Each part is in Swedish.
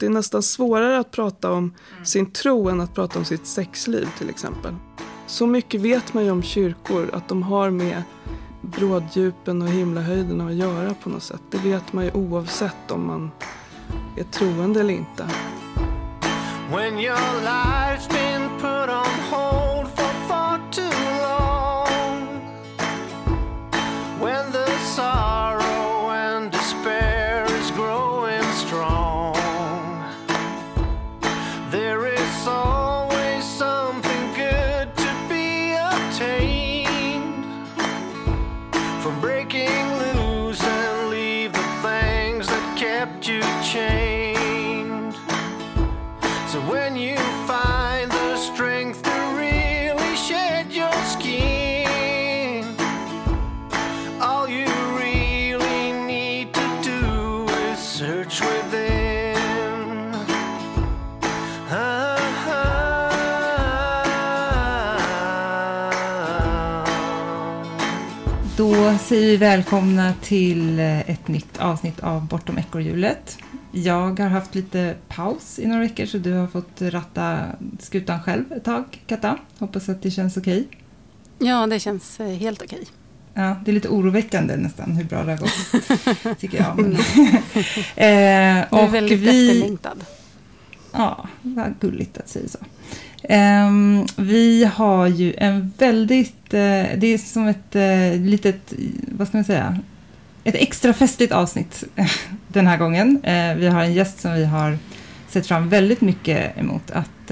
Det är nästan svårare att prata om sin tro än att prata om sitt sexliv till exempel. Så mycket vet man ju om kyrkor att de har med bråddjupen och himlahöjden att göra på något sätt. Det vet man ju oavsett om man är troende eller inte. Säger vi välkomna till eh, ett nytt avsnitt av Bortom ekorrhjulet. Jag har haft lite paus i några veckor så du har fått ratta skutan själv ett tag, Katta. Hoppas att det känns okej. Ja, det känns eh, helt okej. Ja, det är lite oroväckande nästan hur bra det har gått, tycker jag. Men, eh, Du är väldigt vi, efterlängtad. Ja, vad gulligt att säga så. Ehm, vi har ju en väldigt, eh, det är som ett eh, litet, vad ska man säga, ett extra festligt avsnitt den här gången. Eh, vi har en gäst som vi har sett fram väldigt mycket emot att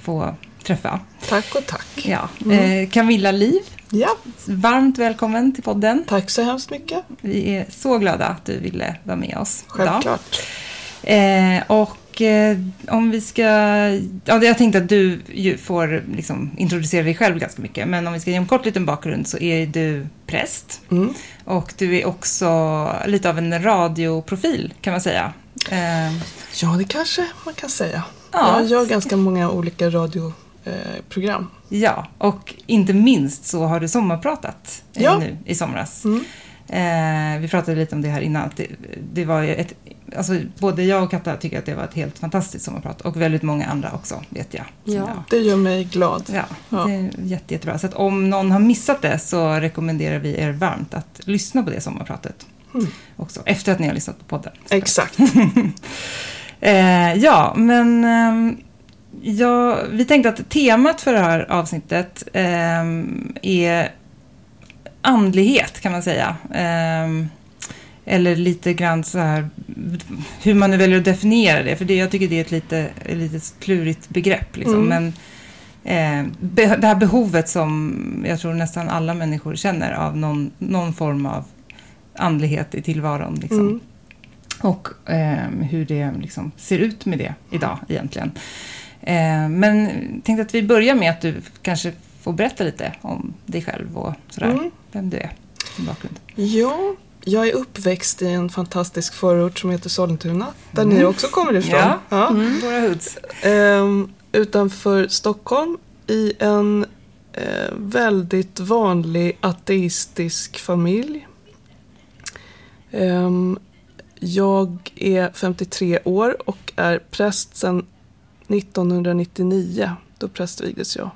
få träffa. Tack och tack. Ja, eh, Camilla Liv, Ja, varmt välkommen till podden. tack så hemskt mycket. Vi är så glada att du ville vara med oss idag. Självklart. Eh, och eh, om vi ska... Ja, jag tänkte att du får liksom introducera dig själv ganska mycket. Men om vi ska ge en kort liten bakgrund så är du präst. Mm. Och du är också lite av en radioprofil kan man säga. Eh, Ja, det kanske man kan säga. Ja. Jag gör ganska många olika radioprogram. ja, och inte minst så har du sommarpratat eh, Ja. nu i somras. Mm. Eh, vi pratade lite om det här innan. Det, det var ju ett, alltså, både jag och Katta tycker att det var ett helt fantastiskt sommarprat. Och väldigt många andra också, vet jag. Ja. jag Det gör mig glad. Ja, Ja. det är jätte, jättebra. Så att om någon har missat det så rekommenderar vi er varmt att lyssna på det sommarpratet. Mm. Också, efter att ni har lyssnat på podden. Exakt. Eh, ja, men ehm, ja, vi tänkte att temat för det här avsnittet ehm, är andlighet kan man säga. Eller lite grann så här, hur man nu väljer att definiera det. För det, jag tycker det är ett lite, lite klurigt begrepp. Liksom. Mm. Men eh, be, det här behovet som jag tror nästan alla människor känner av någon, någon form av andlighet i tillvaron. Liksom. Mm. Och eh, hur det liksom ser ut med det idag egentligen. Eh, men tänkte att vi börjar med att du kanske får berätta lite om dig själv och sådär. Mm. Vem du är, din bakgrund. Ja, jag är uppväxt i en fantastisk förort som heter Sollentuna. Där Mm. ni också kommer ifrån. Ja. Ja. Mm, våra hoods. Ehm, utanför Stockholm i en eh, väldigt vanlig ateistisk familj. Ehm, jag är 53 år och är präst sedan 1999. Då prästvigdes jag.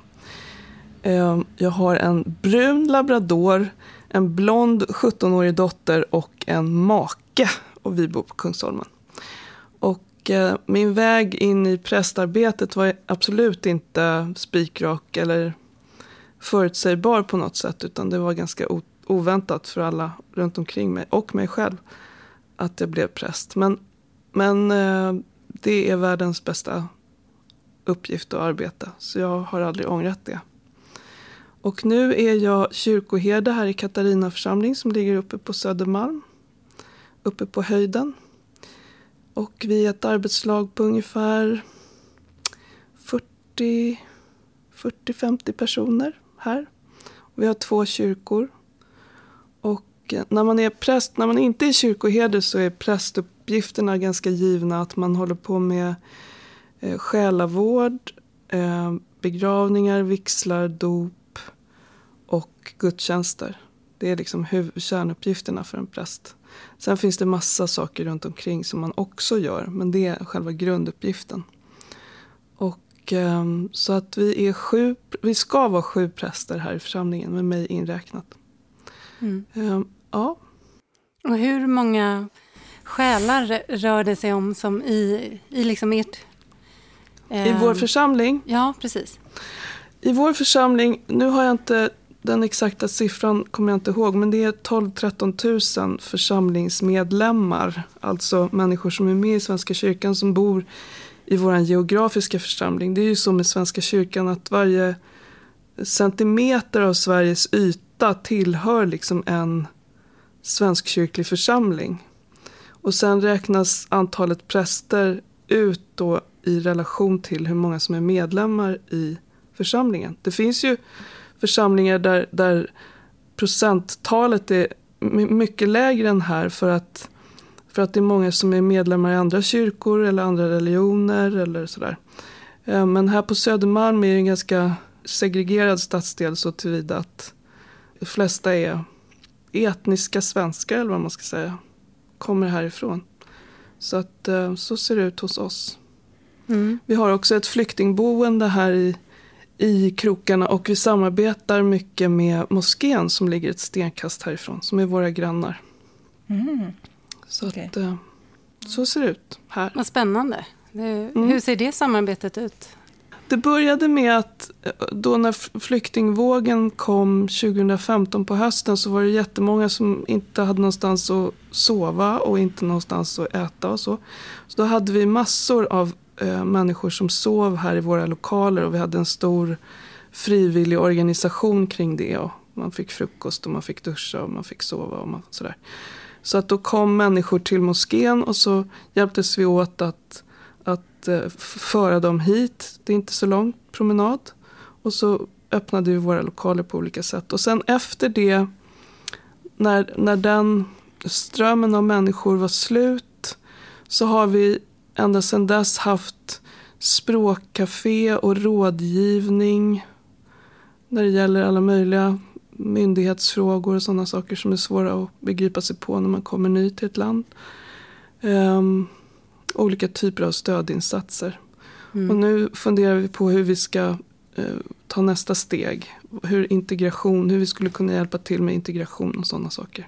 Ehm, jag har en brun labrador, en blond 17-årig dotter och en make. Och vi bor på Kungsholmen. Och eh, min väg in i prästarbetet var absolut inte spikrak eller förutsägbar på något sätt. Utan det var ganska oväntat för alla runt omkring mig och mig själv att jag blev präst. Men, men eh, det är världens bästa uppgift och arbete. Så jag har aldrig ångrat det. Och nu är jag kyrkoherde här i Katarina församling som ligger uppe på Södermalm. Uppe på höjden. Och vi är ett arbetslag på ungefär 40-50 personer här. Vi har två kyrkor. Och eh, när man är präst, när man inte är kyrkoherde så är prästuppgifterna ganska givna. Att man håller på med eh, själavård, eh, begravningar, vigslar, dop och gudstjänster. Det är liksom kärnuppgifterna för en präst. Sen finns det massa saker runt omkring som man också gör, men det är själva grunduppgiften. Och, ehm, så att vi, är sju, vi ska vara sju präster här i församlingen, med mig inräknat. Mm. Ehm, ja. Och hur många själar rör det sig om som i, i liksom ert... I vår ehm, församling Ja, precis. I vår församling, nu har jag inte den exakta siffran kommer jag inte ihåg, men det är 12-13 000 församlingsmedlemmar. Alltså människor som är med i Svenska kyrkan som bor i vår geografiska församling. Det är ju så med Svenska kyrkan att varje centimeter av Sveriges yta tillhör liksom en svenskkyrklig församling. Och sen räknas antalet präster ut då i relation till hur många som är medlemmar i församlingen. Det finns ju församlingar där, där procenttalet är mycket lägre än här för att, för att det är många som är medlemmar i andra kyrkor eller andra religioner eller sådär. Eh, men här på Södermalm är det en ganska segregerad stadsdel så tillvida att de flesta är etniska svenskar eller vad man ska säga. Kommer härifrån. Så att eh, så ser det ut hos oss. Mm. Vi har också ett flyktingboende här i, i krokarna och vi samarbetar mycket med moskén som ligger ett stenkast härifrån, som är våra grannar. Mm. Så, Okej. att, eh, så ser det ut här. Vad spännande. Det, Mm. Hur ser det samarbetet ut? Det började med att eh, då när flyktingvågen kom 2015 på hösten så var det jättemånga som inte hade någonstans att sova och inte någonstans att äta och så. Så då hade vi massor av eh, människor som sov här i våra lokaler och vi hade en stor frivillig organisation kring det. Och man fick frukost och man fick duscha och man fick sova och man, sådär. Så att då kom människor till moskén och så hjälptes vi åt att, att eh, föra dem hit. Det är inte så lång promenad. Och så öppnade vi våra lokaler på olika sätt. Och sen efter det, när, när den strömmen av människor var slut, så har vi ända sedan dess haft språkcafé och rådgivning när det gäller alla möjliga myndighetsfrågor och sådana saker som är svåra att begripa sig på när man kommer ny till ett land. Ehm, olika typer av stödinsatser. Mm. Och nu funderar vi på hur vi ska eh, ta nästa steg. Hur integration, hur vi skulle kunna hjälpa till med integration och sådana saker.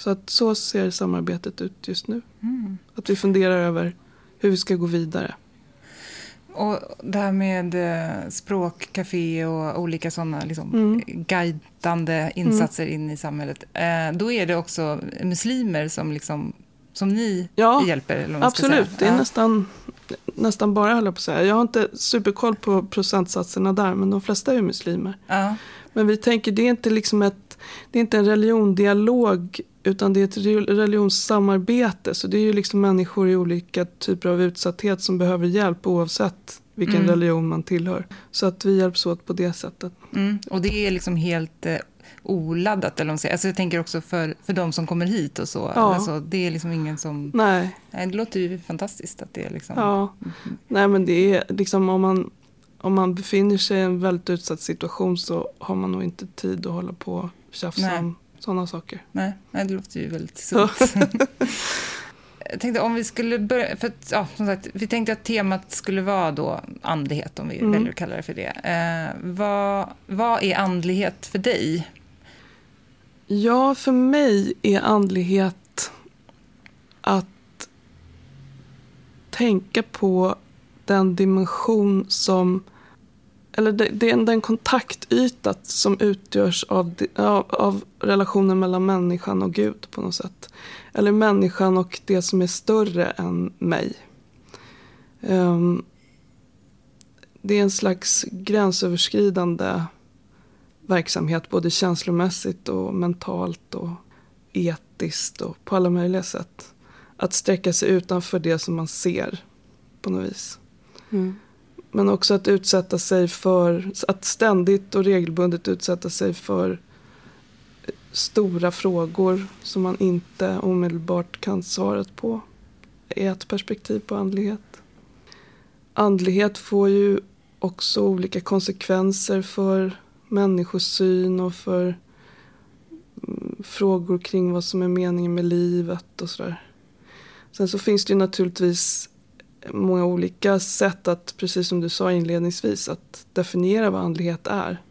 Så att så ser samarbetet ut just nu. Mm. Att vi funderar över hur vi ska gå vidare. Och det här med eh, språkcafé och olika sådana liksom, Mm. guidande insatser in i samhället. Eh, då är det också muslimer som, liksom, som ni Ja, hjälper? Eller ska Absolut, det är Ja. nästan, nästan bara höll jag på att säga. Jag har inte superkoll på procentsatserna där, men de flesta är muslimer. Ja. Men vi tänker, det är inte liksom ett, det är inte en religiondialog, utan det är ett re- religionssamarbete. Så det är ju liksom människor i olika typer av utsatthet som behöver hjälp oavsett vilken Mm. religion man tillhör. Så att vi hjälps åt på det sättet. Mm. Och det är liksom helt eh, oladdat, eller säger. Alltså jag tänker också för, för de som kommer hit och så. Ja. Alltså, det är liksom ingen som... Nej, Nej, det låter ju fantastiskt att det är liksom... ja. Nej men det är liksom om man, om man befinner sig i en väldigt utsatt situation så har man nog inte tid att hålla på tjafsa Nej. om sådana saker. Nej, nej, det låter ju väldigt sunt. Jag tänkte om vi skulle börja, för att, ja, som sagt, vi tänkte att temat skulle vara då andlighet, om vi Mm. väljer att kalla det för det. Eh, vad, vad är andlighet för dig? Ja, för mig är andlighet att tänka på den dimension som eller det, det är den kontaktyta som utgörs av, av, av relationen mellan människan och Gud på något sätt. Eller människan och det som är större än mig. Um, det är en slags gränsöverskridande verksamhet både känslomässigt och mentalt och etiskt och på alla möjliga sätt. Att sträcka sig utanför det som man ser på något vis. Mm. Men också att utsätta sig för, att ständigt och regelbundet utsätta sig för stora frågor som man inte omedelbart kan svaret på. är ett perspektiv på andlighet. Andlighet får ju också olika konsekvenser för människosyn och för mm, frågor kring vad som är meningen med livet och sådär. Sen så finns det ju naturligtvis många olika sätt att, precis som du sa inledningsvis, att definiera vad andlighet är.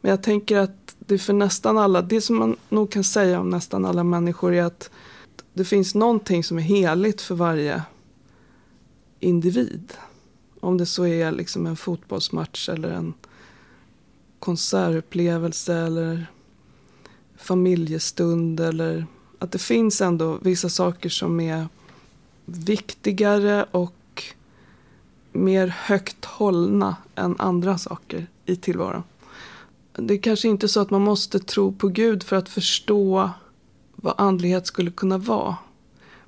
Men jag tänker att det för nästan alla, det som man nog kan säga om nästan alla människor är att det finns någonting som är heligt för varje individ. Om det så är liksom en fotbollsmatch eller en konsertupplevelse eller familjestund eller att det finns ändå vissa saker som är viktigare och mer högt hållna än andra saker i tillvaron. Det är kanske inte så att man måste tro på Gud för att förstå vad andlighet skulle kunna vara.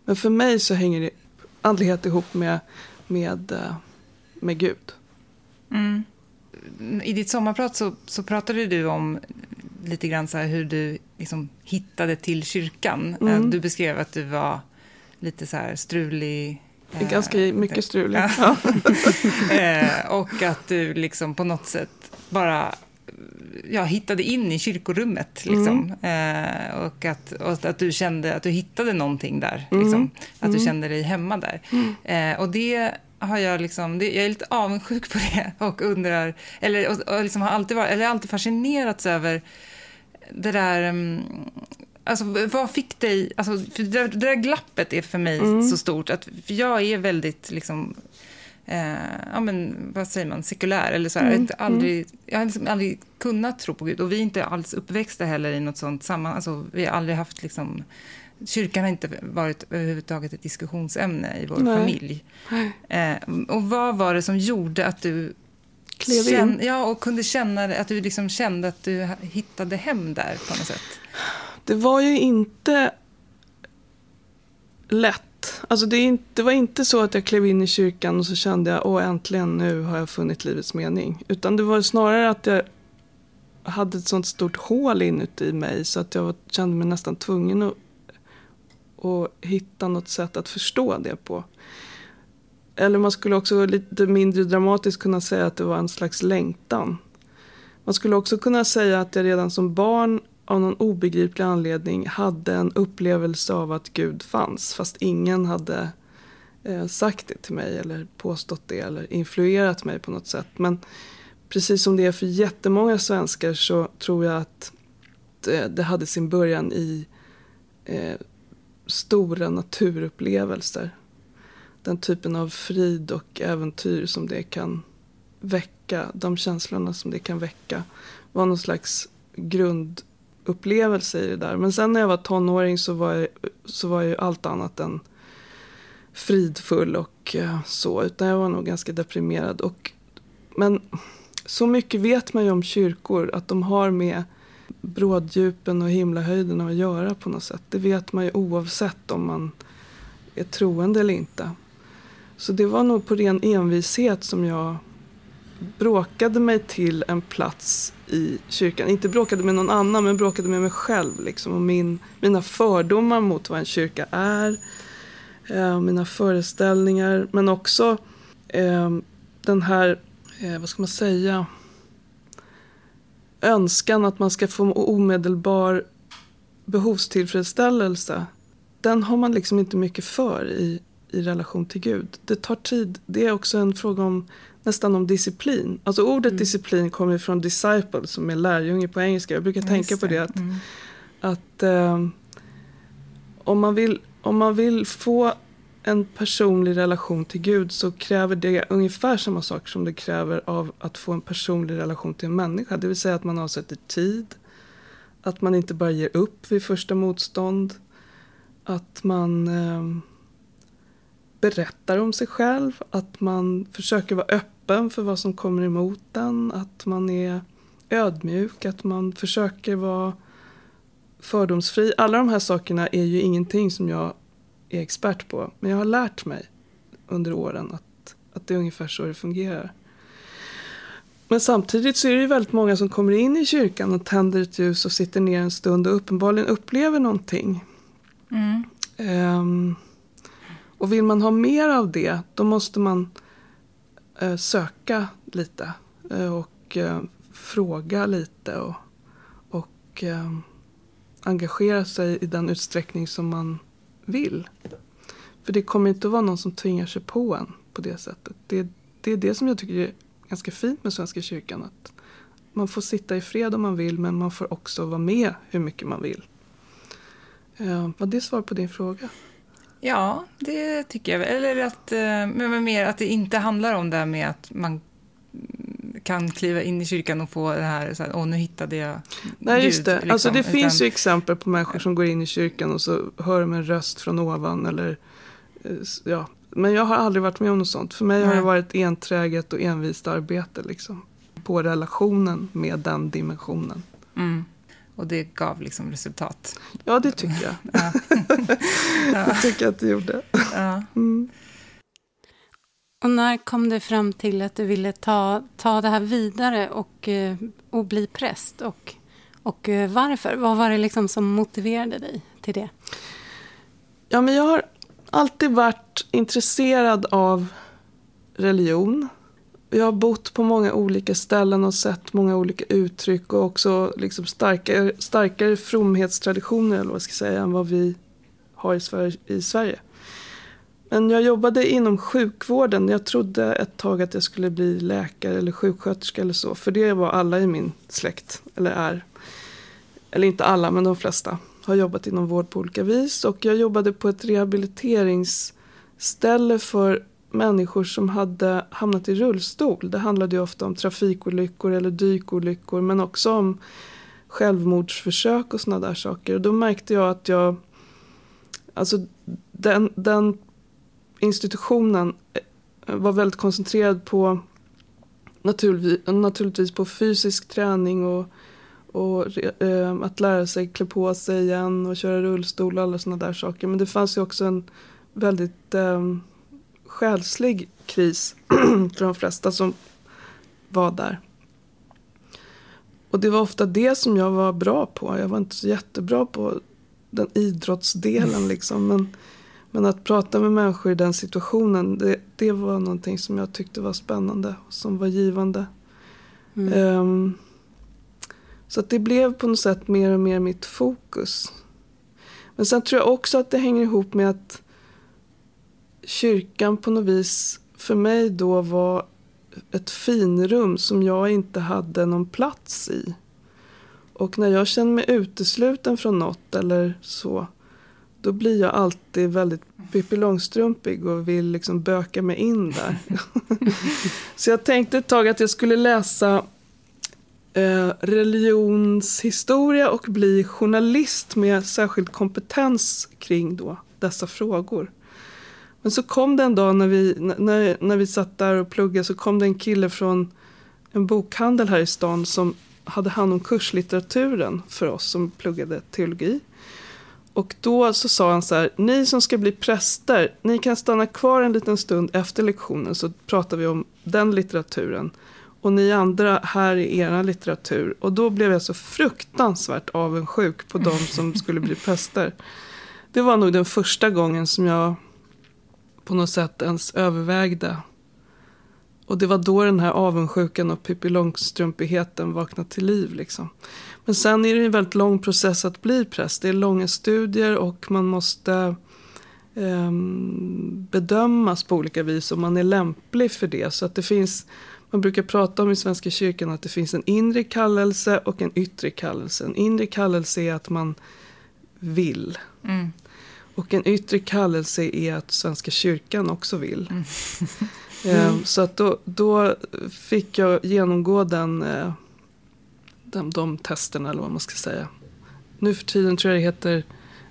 Men för mig så hänger andlighet ihop med, med, eh, med Gud. Mm. I ditt sommarprat så, så pratade du om lite grann så hur du liksom hittade till kyrkan. Eh, mm. Du beskrev att du var lite så här strulig. Eh, Ganska mycket strulig. Ja. eh, och att du liksom på något sätt bara ja, hittade in i kyrkorummet. Liksom. Mm. Eh, och, att, och att du kände att du hittade någonting där. Mm. Liksom. Att du mm. kände dig hemma där. Mm. Eh, och det har jag liksom, det, jag är lite avundsjuk på det och undrar, eller och, och liksom har alltid varit, eller alltid fascinerats över det där um, Alltså, vad fick dig... Alltså, för det, det där glappet är för mig mm. så stort. Att, jag är väldigt... Liksom, eh, ja, men, vad säger man? Sekulär. Eller så här. Mm. Jag, aldrig, mm. jag har liksom aldrig kunnat tro på Gud. Och vi är inte alls uppväxta heller i något sånt sammanhang. Alltså, vi har aldrig haft... Liksom, kyrkan har inte varit överhuvudtaget ett diskussionsämne i vår Nej. familj. Eh, och vad var det som gjorde att du Klev känn, Ja, och kunde känna att du liksom kände att du hittade hem där på något sätt? Det var ju inte lätt. Alltså det, inte, det var inte så att jag klev in i kyrkan och så kände jag åh äntligen nu har jag funnit livets mening. Utan det var snarare att jag hade ett sånt stort hål inuti mig så att jag kände mig nästan tvungen att, att hitta något sätt att förstå det på. Eller man skulle också lite mindre dramatiskt kunna säga att det var en slags längtan. Man skulle också kunna säga att jag redan som barn av någon obegriplig anledning hade en upplevelse av att Gud fanns fast ingen hade eh, sagt det till mig eller påstått det eller influerat mig på något sätt. Men precis som det är för jättemånga svenskar så tror jag att det, det hade sin början i eh, stora naturupplevelser. Den typen av frid och äventyr som det kan väcka, de känslorna som det kan väcka var någon slags grund upplevelse i det där. Men sen när jag var tonåring så var jag, så var jag ju allt annat än fridfull och eh, så. Utan jag var nog ganska deprimerad. Och, men så mycket vet man ju om kyrkor att de har med bråddjupen och himlahöjderna att göra på något sätt. Det vet man ju oavsett om man är troende eller inte. Så det var nog på ren envishet som jag bråkade mig till en plats i kyrkan. Inte bråkade med någon annan, men bråkade med mig själv. Liksom, och min, mina fördomar mot vad en kyrka är. Eh, mina föreställningar, men också eh, den här, eh, vad ska man säga, önskan att man ska få omedelbar behovstillfredsställelse. Den har man liksom inte mycket för i, i relation till Gud. Det tar tid. Det är också en fråga om nästan om disciplin. Alltså ordet mm. disciplin kommer från disciple som är lärjunge på engelska. Jag brukar tänka på det att, mm. att eh, om, man vill, om man vill få en personlig relation till Gud så kräver det ungefär samma saker som det kräver av att få en personlig relation till en människa. Det vill säga att man avsätter tid, att man inte bara ger upp vid första motstånd, att man eh, berättar om sig själv, att man försöker vara öppen för vad som kommer emot den, att man är ödmjuk, att man försöker vara fördomsfri. Alla de här sakerna är ju ingenting som jag är expert på, men jag har lärt mig under åren att, att det är ungefär så det fungerar. Men samtidigt så är det ju väldigt många som kommer in i kyrkan och tänder ett ljus och sitter ner en stund och uppenbarligen upplever någonting. Mm. Um, och vill man ha mer av det, då måste man eh, söka lite eh, och eh, fråga lite och, och eh, engagera sig i den utsträckning som man vill. För det kommer inte att vara någon som tvingar sig på en på det sättet. Det, det är det som jag tycker är ganska fint med Svenska kyrkan. Att man får sitta i fred om man vill men man får också vara med hur mycket man vill. Eh, var det svar på din fråga? Ja, det tycker jag. Eller att, eh, men mer att det inte handlar om det här med att man kan kliva in i kyrkan och få det här, så här åh nu hittade jag Nej, Gud, just det. Liksom. Alltså det Utan, finns ju exempel på människor som går in i kyrkan och så hör de en röst från ovan eller eh, ja. Men jag har aldrig varit med om något sånt. För mig har Nej. det varit enträget och envist arbete liksom. På relationen med den dimensionen. Mm. Och det gav liksom resultat. Ja, det tycker jag. Ja. Det tycker jag att det gjorde. Ja. Mm. Och när kom du fram till att du ville ta, ta det här vidare och, eh, och bli präst? Och, och eh, varför? Vad var det liksom som motiverade dig till det? Ja, men jag har alltid varit intresserad av religion. Jag har bott på många olika ställen och sett många olika uttryck och också liksom starkare, starkare fromhetstraditioner eller vad jag ska säga, än vad vi har i Sverige, i Sverige. Men jag jobbade inom sjukvården. Jag trodde ett tag att jag skulle bli läkare eller sjuksköterska eller så. För det var alla i min släkt, eller är. Eller inte alla, men de flesta har jobbat inom vård på olika vis. Och jag jobbade på ett rehabiliteringsställe för människor som hade hamnat i rullstol. Det handlade ju ofta om trafikolyckor eller dykolyckor men också om självmordsförsök och sådana där saker. Och då märkte jag att jag, alltså den, den institutionen eh, var väldigt koncentrerad på naturligtvis, naturligtvis på fysisk träning och, och eh, att lära sig klä på sig igen och köra rullstol och alla sådana där saker. Men det fanns ju också en väldigt eh, själslig kris för de flesta som var där. Och det var ofta det som jag var bra på. Jag var inte så jättebra på den idrottsdelen liksom. Men, men att prata med människor i den situationen, det, det var någonting som jag tyckte var spännande och som var givande. Mm. Ehm, så att det blev på något sätt mer och mer mitt fokus. Men sen tror jag också att det hänger ihop med att kyrkan på något vis för mig då var ett finrum som jag inte hade någon plats i. Och när jag känner mig utesluten från något eller så, då blir jag alltid väldigt Pippi Långstrumpig och vill liksom böka mig in där. så jag tänkte ett tag att jag skulle läsa eh, religionshistoria och bli journalist med särskild kompetens kring då dessa frågor. Men så kom det en dag när vi, när, när vi satt där och pluggade så kom det en kille från en bokhandel här i stan som hade hand om kurslitteraturen för oss som pluggade teologi. Och då så sa han så här, ni som ska bli präster, ni kan stanna kvar en liten stund efter lektionen så pratar vi om den litteraturen. Och ni andra, här är era litteratur. Och då blev jag så fruktansvärt avundsjuk på de som skulle bli präster. Det var nog den första gången som jag på något sätt ens övervägde. Och det var då den här avundsjukan och Pippi Långstrumpigheten vaknade till liv. Liksom. Men sen är det en väldigt lång process att bli präst. Det är långa studier och man måste eh, bedömas på olika vis om man är lämplig för det. Så att det finns, man brukar prata om i Svenska kyrkan att det finns en inre kallelse och en yttre kallelse. En inre kallelse är att man vill. Mm. Och en yttre kallelse är att Svenska kyrkan också vill. Mm. Eh, Så att då, då fick jag genomgå den, eh, den, de testerna eller vad man ska säga. Nu för tiden tror jag det heter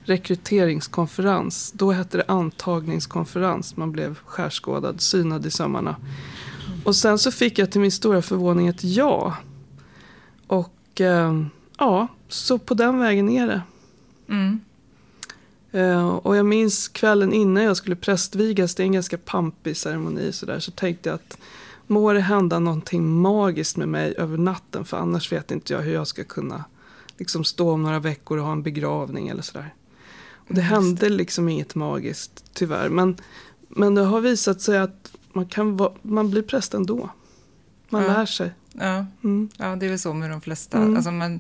rekryteringskonferens. Då hette det antagningskonferens. Man blev skärskådad, synad i sömmarna. Och sen så fick jag till min stora förvåning ett ja. Och eh, ja, så på den vägen är det. Mm. Eh, och jag minns kvällen innan jag skulle prästvigas, det är en ganska pampig ceremoni så, där, så tänkte jag att må det hända någonting magiskt med mig över natten för annars vet inte jag hur jag ska kunna liksom stå om några veckor och ha en begravning eller sådär. Och det Just hände liksom inget magiskt tyvärr. Men, men det har visat sig att man, kan va, man blir präst ändå. Man Ja. lär sig. Ja. Mm. ja, det är väl så med de flesta. Mm. Alltså man,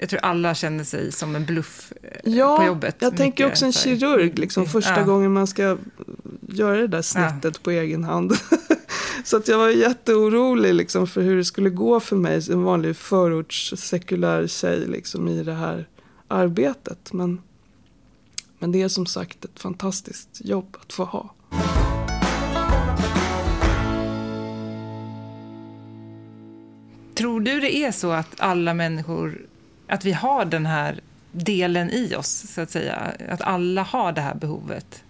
jag tror alla känner sig som en bluff eh, ja, på jobbet. jag tänker också en kirurg, liksom, första Ja. gången man ska göra det där snittet på egen hand. Så att jag var jätteorolig liksom, för hur det skulle gå för mig, en vanlig förorts sekulär tjej, liksom, i det här arbetet. Men, men det är som sagt ett fantastiskt jobb att få ha. Tror du det är så att alla människor, att vi har den här delen i oss, så att säga? Att alla har det här behovet?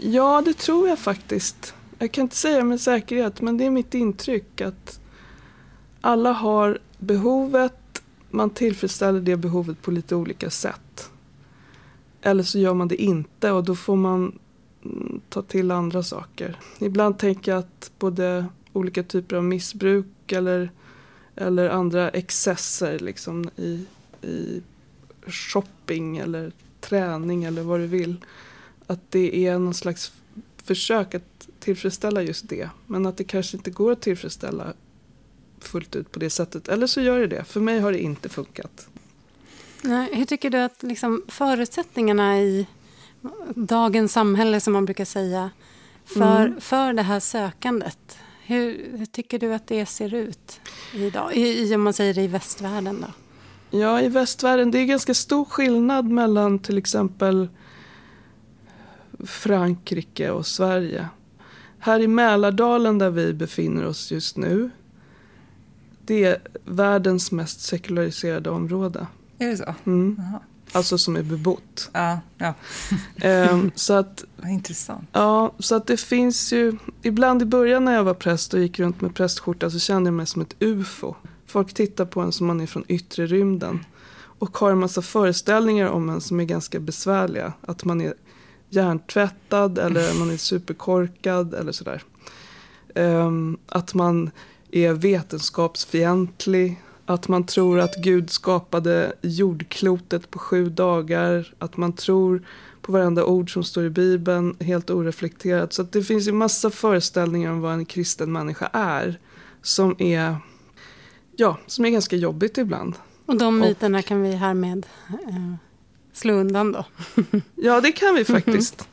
Ja, det tror jag faktiskt. Jag kan inte säga med säkerhet, men det är mitt intryck att alla har behovet, man tillfredsställer det behovet på lite olika sätt. Eller så gör man det inte och då får man mm, ta till andra saker. Ibland tänker jag att både olika typer av missbruk eller, eller andra excesser liksom i, i shopping eller träning eller vad du vill. Att det är någon slags försök att tillfredsställa just det. Men att det kanske inte går att tillfredsställa fullt ut på det sättet. Eller så gör det det. För mig har det inte funkat. Nej, hur tycker du att liksom, förutsättningarna i dagens samhälle, som man brukar säga, för, Mm. för det här sökandet, hur, hur tycker du att det ser ut idag? I, i, om man säger det i västvärlden då? Ja, i västvärlden, det är ganska stor skillnad mellan till exempel Frankrike och Sverige. Här i Mälardalen där vi befinner oss just nu, det är världens mest sekulariserade område. Är det så? Mm. Alltså som är bebott. Ja, ja. Ehm, så att Vad intressant. Ja, så att det finns ju... Ibland i början när jag var präst och gick runt med prästskjorta så kände jag mig som ett ufo. Folk tittar på en som man är från yttre rymden. Och har en massa föreställningar om en som är ganska besvärliga. Att man är hjärntvättad eller man är superkorkad eller sådär. Ehm, att man är vetenskapsfientlig. Att man tror att Gud skapade jordklotet på sju dagar. Att man tror på varenda ord som står i Bibeln, helt oreflekterat. Så att det finns ju massa föreställningar om vad en kristen människa är. Som är, ja, som är ganska jobbigt ibland. Och de Och- myterna kan vi härmed eh, slå undan då. Ja, det kan vi faktiskt.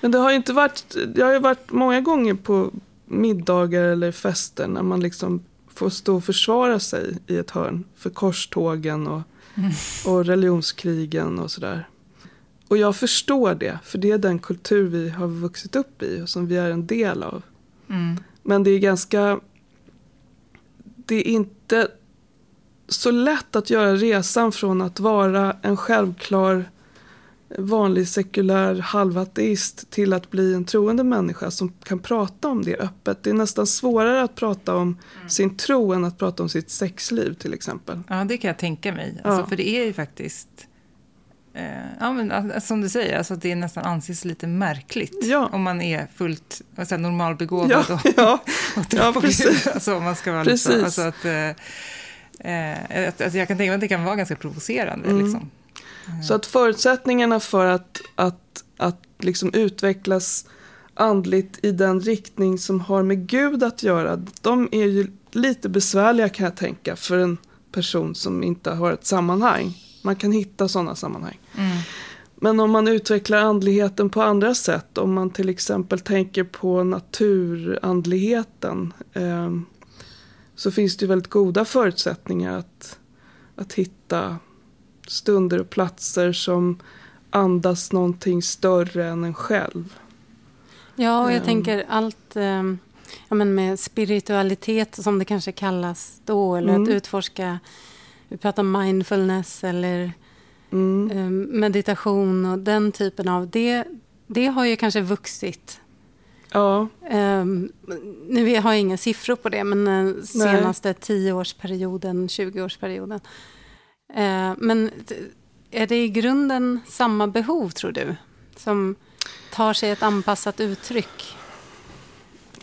Men det har ju inte varit, jag har ju varit många gånger på middagar eller fester när man liksom får stå och försvara sig i ett hörn för korstågen och, och religionskrigen och sådär. Och jag förstår det, för det är den kultur vi har vuxit upp i och som vi är en del av. Mm. Men det är ganska... Det är inte så lätt att göra resan från att vara en självklar vanlig sekulär halvateist till att bli en troende människa som kan prata om det öppet. Det är nästan svårare att prata om sin tro än att prata om sitt sexliv till exempel. Ja, det kan jag tänka mig. Alltså, Ja. För det är ju faktiskt... Eh, ja, men, alltså, som du säger, alltså, det nästan anses lite märkligt Ja. om man är fullt alltså, normalbegåvad Ja, och, ja, och tror ja, på precis. Gud. Alltså, om man ska vara Precis. alltså, att, eh, eh, att, att jag kan tänka mig att det kan vara ganska provocerande. Mm. Liksom. Så att förutsättningarna för att, att, att liksom utvecklas andligt i den riktning som har med Gud att göra, de är ju lite besvärliga kan jag tänka för en person som inte har ett sammanhang. Man kan hitta sådana sammanhang. Mm. Men om man utvecklar andligheten på andra sätt, om man till exempel tänker på naturandligheten, eh, så finns det väldigt goda förutsättningar att, att hitta stunder och platser som andas någonting större än en själv. Ja, och jag Ehm. tänker allt eh, ja, men med spiritualitet som det kanske kallas då, eller Mm. att utforska, vi pratar mindfulness eller Mm. eh, meditation och den typen av, det, det har ju kanske vuxit. Ja, Um, nu har jag inga siffror på det, men den senaste tioårsperioden, 20-årsperioden. Eh, men är det i grunden samma behov, tror du? Som tar sig ett anpassat uttryck?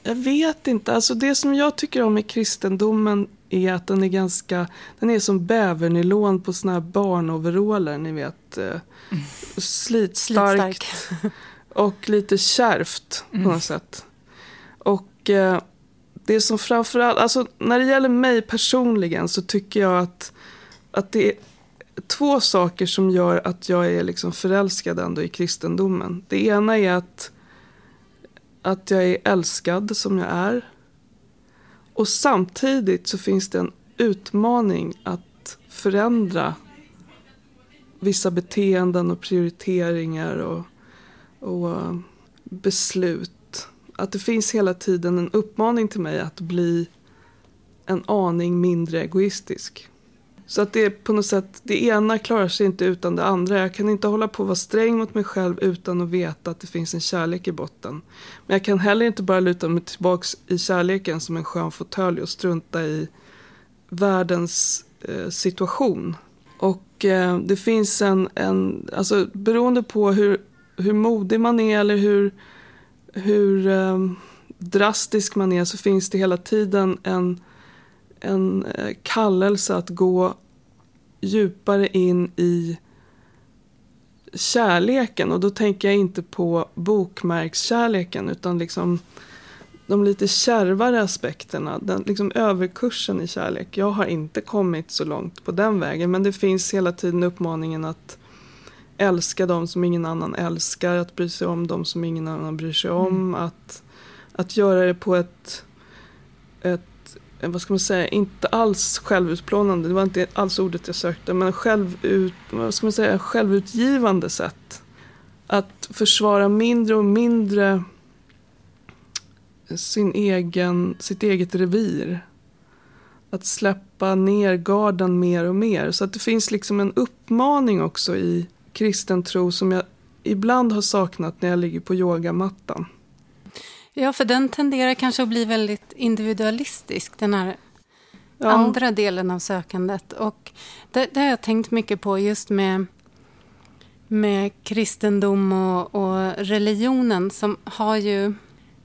jag vet inte. Alltså det som jag tycker om i kristendomen är att den är ganska, den är som bävernylon på såna här barnoveraller, ni vet. Eh, slitstarkt. Slitstark. och lite kärvt på något sätt. Och eh, det som framförallt, alltså när det gäller mig personligen så tycker jag att, att det två saker som gör att jag är liksom förälskad ändå i kristendomen. Det ena är att, att jag är älskad som jag är. Och samtidigt så finns det en utmaning att förändra vissa beteenden och prioriteringar och, och eh, beslut. Att det finns hela tiden en uppmaning till mig att bli en aning mindre egoistisk. Så att det är på något sätt, det ena klarar sig inte utan det andra. Jag kan inte hålla på att vara sträng mot mig själv utan att veta att det finns en kärlek i botten. Men jag kan heller inte bara luta mig tillbaks i kärleken som en skön fåtölj och strunta i världens eh, situation. Och eh, det finns en, en, alltså beroende på hur, hur modig man är eller hur, hur eh, drastisk man är så finns det hela tiden en en eh, kallelse att gå djupare in i kärleken. Och då tänker jag inte på bokmärkskärleken utan liksom de lite kärvare aspekterna. Den liksom överkursen i kärlek. Jag har inte kommit så långt på den vägen men det finns hela tiden uppmaningen att älska dem som ingen annan älskar, att bry sig om dem som ingen annan bryr sig om. Mm. Att, att göra det på ett, ett Eh, vad ska man säga, inte alls självutplånande, det var inte alls ordet jag sökte, men självut, vad ska man säga, självutgivande sätt. Att försvara mindre och mindre sin egen, sitt eget revir. Att släppa ner garden mer och mer. Så att det finns liksom en uppmaning också i kristen tro som jag ibland har saknat när jag ligger på yogamattan. Ja, för den tenderar kanske att bli väldigt individualistisk, den här ja. andra delen av sökandet. Och det, det, har jag tänkt mycket på just med, med kristendom och, och religionen som har ju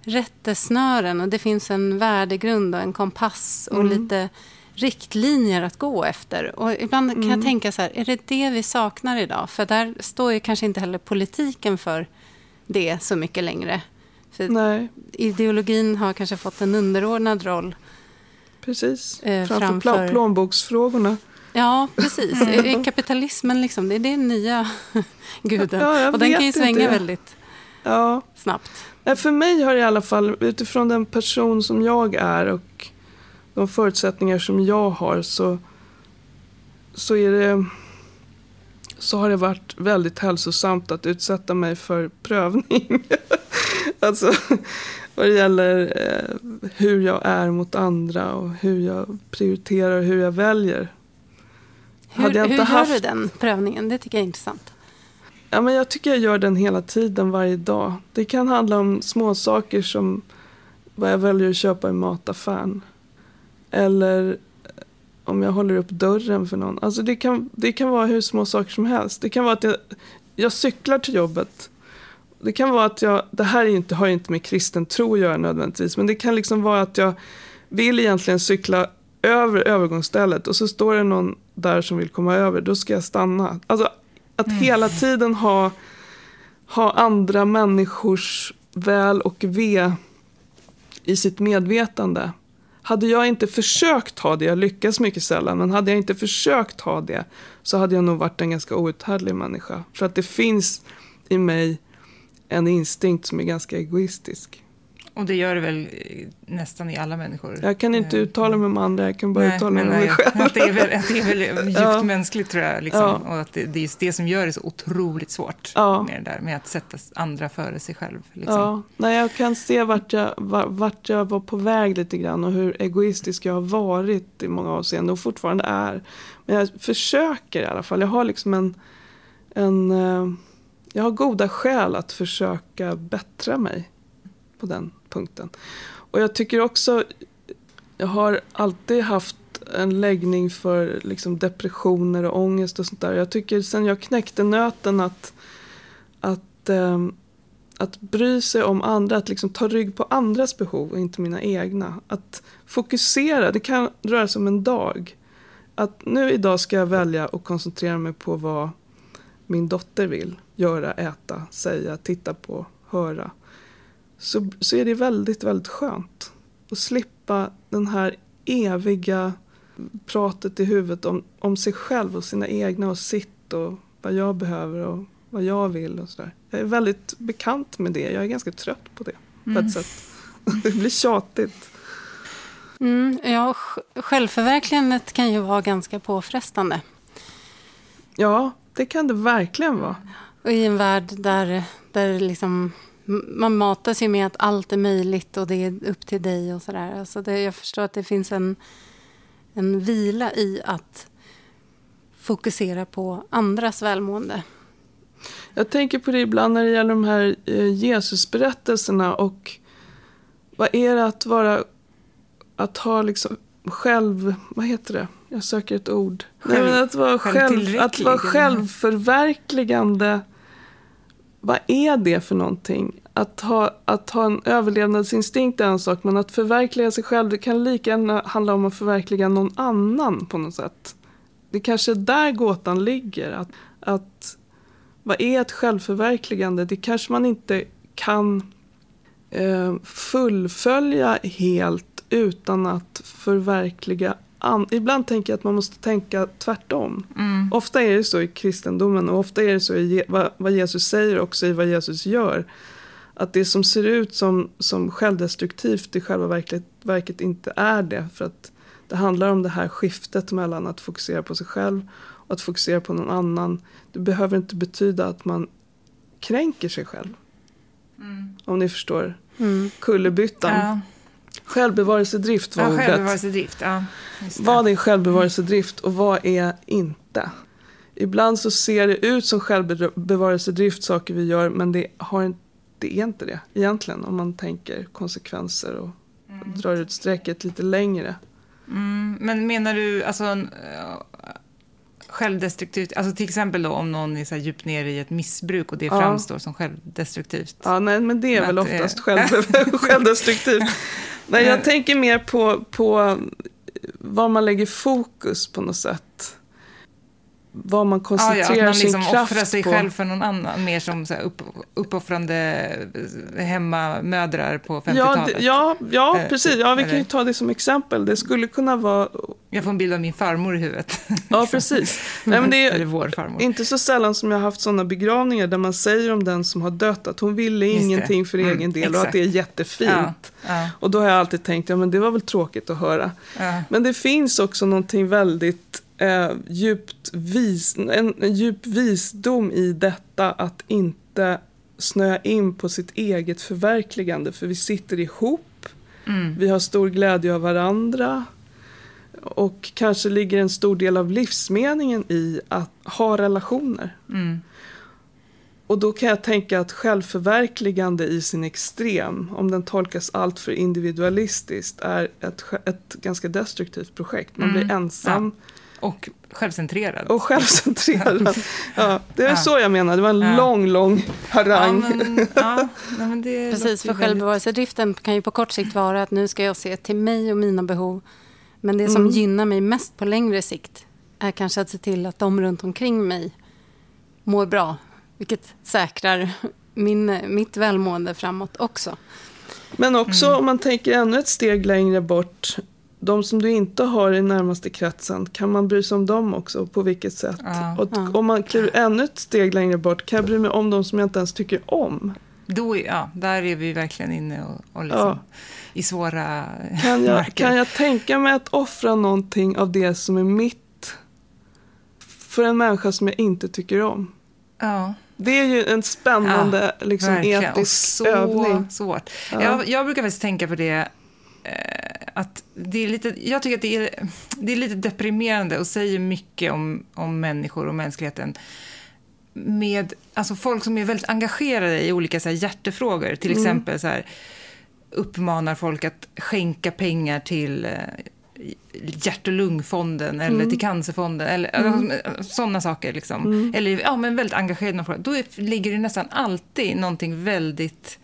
rättesnören och det finns en värdegrund och en kompass och mm. lite riktlinjer att gå efter. Och ibland kan mm. jag tänka så här, är det det vi saknar idag? För där står ju kanske inte heller politiken för det så mycket längre. För Nej. Ideologin har kanske fått en underordnad roll. Precis, eh, framför, framför plånboksfrågorna. Ja, precis. Kapitalismen, liksom, det är den nya guden. Ja, och den kan ju svänga inte. väldigt ja. snabbt. För mig har det i alla fall, utifrån den person som jag är och de förutsättningar som jag har så, så är det så har det varit väldigt hälsosamt att utsätta mig för prövning. alltså vad det gäller eh, hur jag är mot andra och hur jag prioriterar och hur jag väljer. Hur, hur gör haft... du den prövningen? Det tycker jag är intressant. Ja, men jag tycker jag gör den hela tiden, varje dag. Det kan handla om små saker som vad jag väljer att köpa i mataffären. Eller om jag håller upp dörren för någon. Alltså det kan, det kan vara hur små saker som helst. Det kan vara att jag, jag cyklar till jobbet. Det kan vara att jag, det här är inte, har inte med kristen tro att göra nödvändigtvis, men det kan liksom vara att jag vill egentligen cykla över övergångsstället och så står det någon där som vill komma över, då ska jag stanna. Alltså att mm. hela tiden ha, ha andra människors väl och ve i sitt medvetande hade jag inte försökt ha det, jag lyckas mycket sällan, men hade jag inte försökt ha det så hade jag nog varit en ganska outhärdlig människa. För att det finns i mig en instinkt som är ganska egoistisk. Och det gör det väl nästan i alla människor? Jag kan inte eh, uttala mig om andra, jag kan bara nej, uttala mig om mig själv. Att det, är väl, att det är väl djupt ja. mänskligt tror jag. Liksom. Ja. Och att det, det är just det som gör det så otroligt svårt ja. med det där, med att sätta andra före sig själv. Liksom. Ja, nej, jag kan se vart jag, vart jag var på väg lite grann och hur egoistisk jag har varit i många avseenden och fortfarande är. Men jag försöker i alla fall, jag har liksom en, en eh, jag har goda skäl att försöka bättra mig på den punkten. Och jag tycker också, jag har alltid haft en läggning för liksom depressioner och ångest och sånt där. Jag tycker sen jag knäckte nöten att, att, ähm, att bry sig om andra, att liksom ta rygg på andras behov och inte mina egna. Att fokusera, det kan röra sig om en dag. Att nu idag ska jag välja och koncentrera mig på vad min dotter vill göra, äta, säga, titta på, höra så, så är det väldigt, väldigt skönt att slippa den här eviga pratet i huvudet om, om sig själv och sina egna och sitt och vad jag behöver och vad jag vill och sådär. Jag är väldigt bekant med det. Jag är ganska trött på det mm. på ett sätt. det blir tjatigt. Mm, ja, självförverkligandet kan ju vara ganska påfrestande. Ja, det kan det verkligen vara. Och i en värld där, där liksom, man matas ju med att allt är möjligt och det är upp till dig och sådär. Alltså det, jag förstår att det finns en, en vila i att fokusera på andras välmående. Jag tänker på det ibland när det gäller de här eh, Jesusberättelserna och vad är det att vara, att ha liksom själv, vad heter det? Jag söker ett ord. Själv, Nej, att, vara själv, att vara självförverkligande. Vad är det för någonting? Att ha, att ha en överlevnadsinstinkt är en sak, men att förverkliga sig själv, det kan lika gärna handla om att förverkliga någon annan på något sätt. Det kanske är där gåtan ligger. Att, att vad är ett självförverkligande? Det kanske man inte kan eh, fullfölja helt utan att förverkliga an- Ibland tänker jag att man måste tänka tvärtom. Mm. Ofta är det så i kristendomen och ofta är det så i vad, vad Jesus säger också i vad Jesus gör. Att det som ser ut som, som självdestruktivt i själva verket, verket inte är det. För att det handlar om det här skiftet mellan att fokusera på sig själv och att fokusera på någon annan. Det behöver inte betyda att man kränker sig själv. Mm. Om ni förstår mm. kullerbyttan. Ja. Självbevarelsedrift var ja, ordet. Självbevarelsedrift, ja, vad är självbevarelsedrift och vad är inte? Ibland så ser det ut som självbevarelsedrift saker vi gör men det, har, det är inte det egentligen om man tänker konsekvenser och mm. drar ut strecket lite längre. Mm, men menar du alltså självdestruktivt, alltså till exempel då om någon är så djupt nere i ett missbruk och det ja. framstår som självdestruktivt? Ja, nej, men det är men väl oftast själv, självdestruktivt. Nej, jag tänker mer på, på var man lägger fokus på något sätt vad man koncentrerar ja, ja, man liksom sin kraft offrar sig på. själv för någon annan, mer som så här upp, uppoffrande hemmamödrar på 50-talet. Ja, ja, ja eh, precis. Ja, vi kan ju ta det som exempel. Det skulle kunna vara... Jag får en bild av min farmor i huvudet. Ja, precis. Nej, men det är Eller vår farmor. inte så sällan som jag har haft sådana begravningar där man säger om den som har dött att hon ville ingenting för mm, egen del exakt. och att det är jättefint. Ja, ja. Och då har jag alltid tänkt, ja men det var väl tråkigt att höra. Men det finns också någonting väldigt eh, djupt vis, en, en djup visdom i detta att inte snöa in på sitt eget förverkligande. För vi sitter ihop, mm. vi har stor glädje av varandra. Och kanske ligger en stor del av livsmeningen i att ha relationer. Mm. Och då kan jag tänka att självförverkligande i sin extrem, om den tolkas allt för individualistiskt, är ett, ett ganska destruktivt projekt. Man blir mm. ensam. Ja. Och självcentrerad. Och självcentrerad. Ja, det är ja. så jag menar. Det var en ja. lång, lång harang. Ja, men, ja, men det Precis, för självbevarelsedriften kan ju på kort sikt vara att nu ska jag se till mig och mina behov. Men det som mm. gynnar mig mest på längre sikt är kanske att se till att de runt omkring mig mår bra. Vilket säkrar min, mitt välmående framåt också. Men också mm. om man tänker ännu ett steg längre bort de som du inte har i närmaste kretsen, kan man bry sig om dem också? På vilket sätt? Ja, och ja. om man kliver ännu ett steg längre bort, kan jag bry mig om de som jag inte ens tycker om? Då, ja, där är vi verkligen inne och, och liksom ja. i svåra kan jag, marker. Kan jag tänka mig att offra någonting av det som är mitt för en människa som jag inte tycker om? Ja. Det är ju en spännande ja, liksom, etisk och så övning. Svårt. Ja. Jag, jag brukar faktiskt tänka på det Eh, att det är lite, jag tycker att det är, det är lite deprimerande och säger mycket om, om människor och mänskligheten med alltså folk som är väldigt engagerade i olika så här, hjärtefrågor. Till mm. exempel så här, uppmanar folk att skänka pengar till eh, hjärt och lungfonden eller mm. till cancerfonden. Eller, mm. Sådana saker. Liksom. Mm. Eller ja, men väldigt engagerade. Då är, ligger det nästan alltid någonting väldigt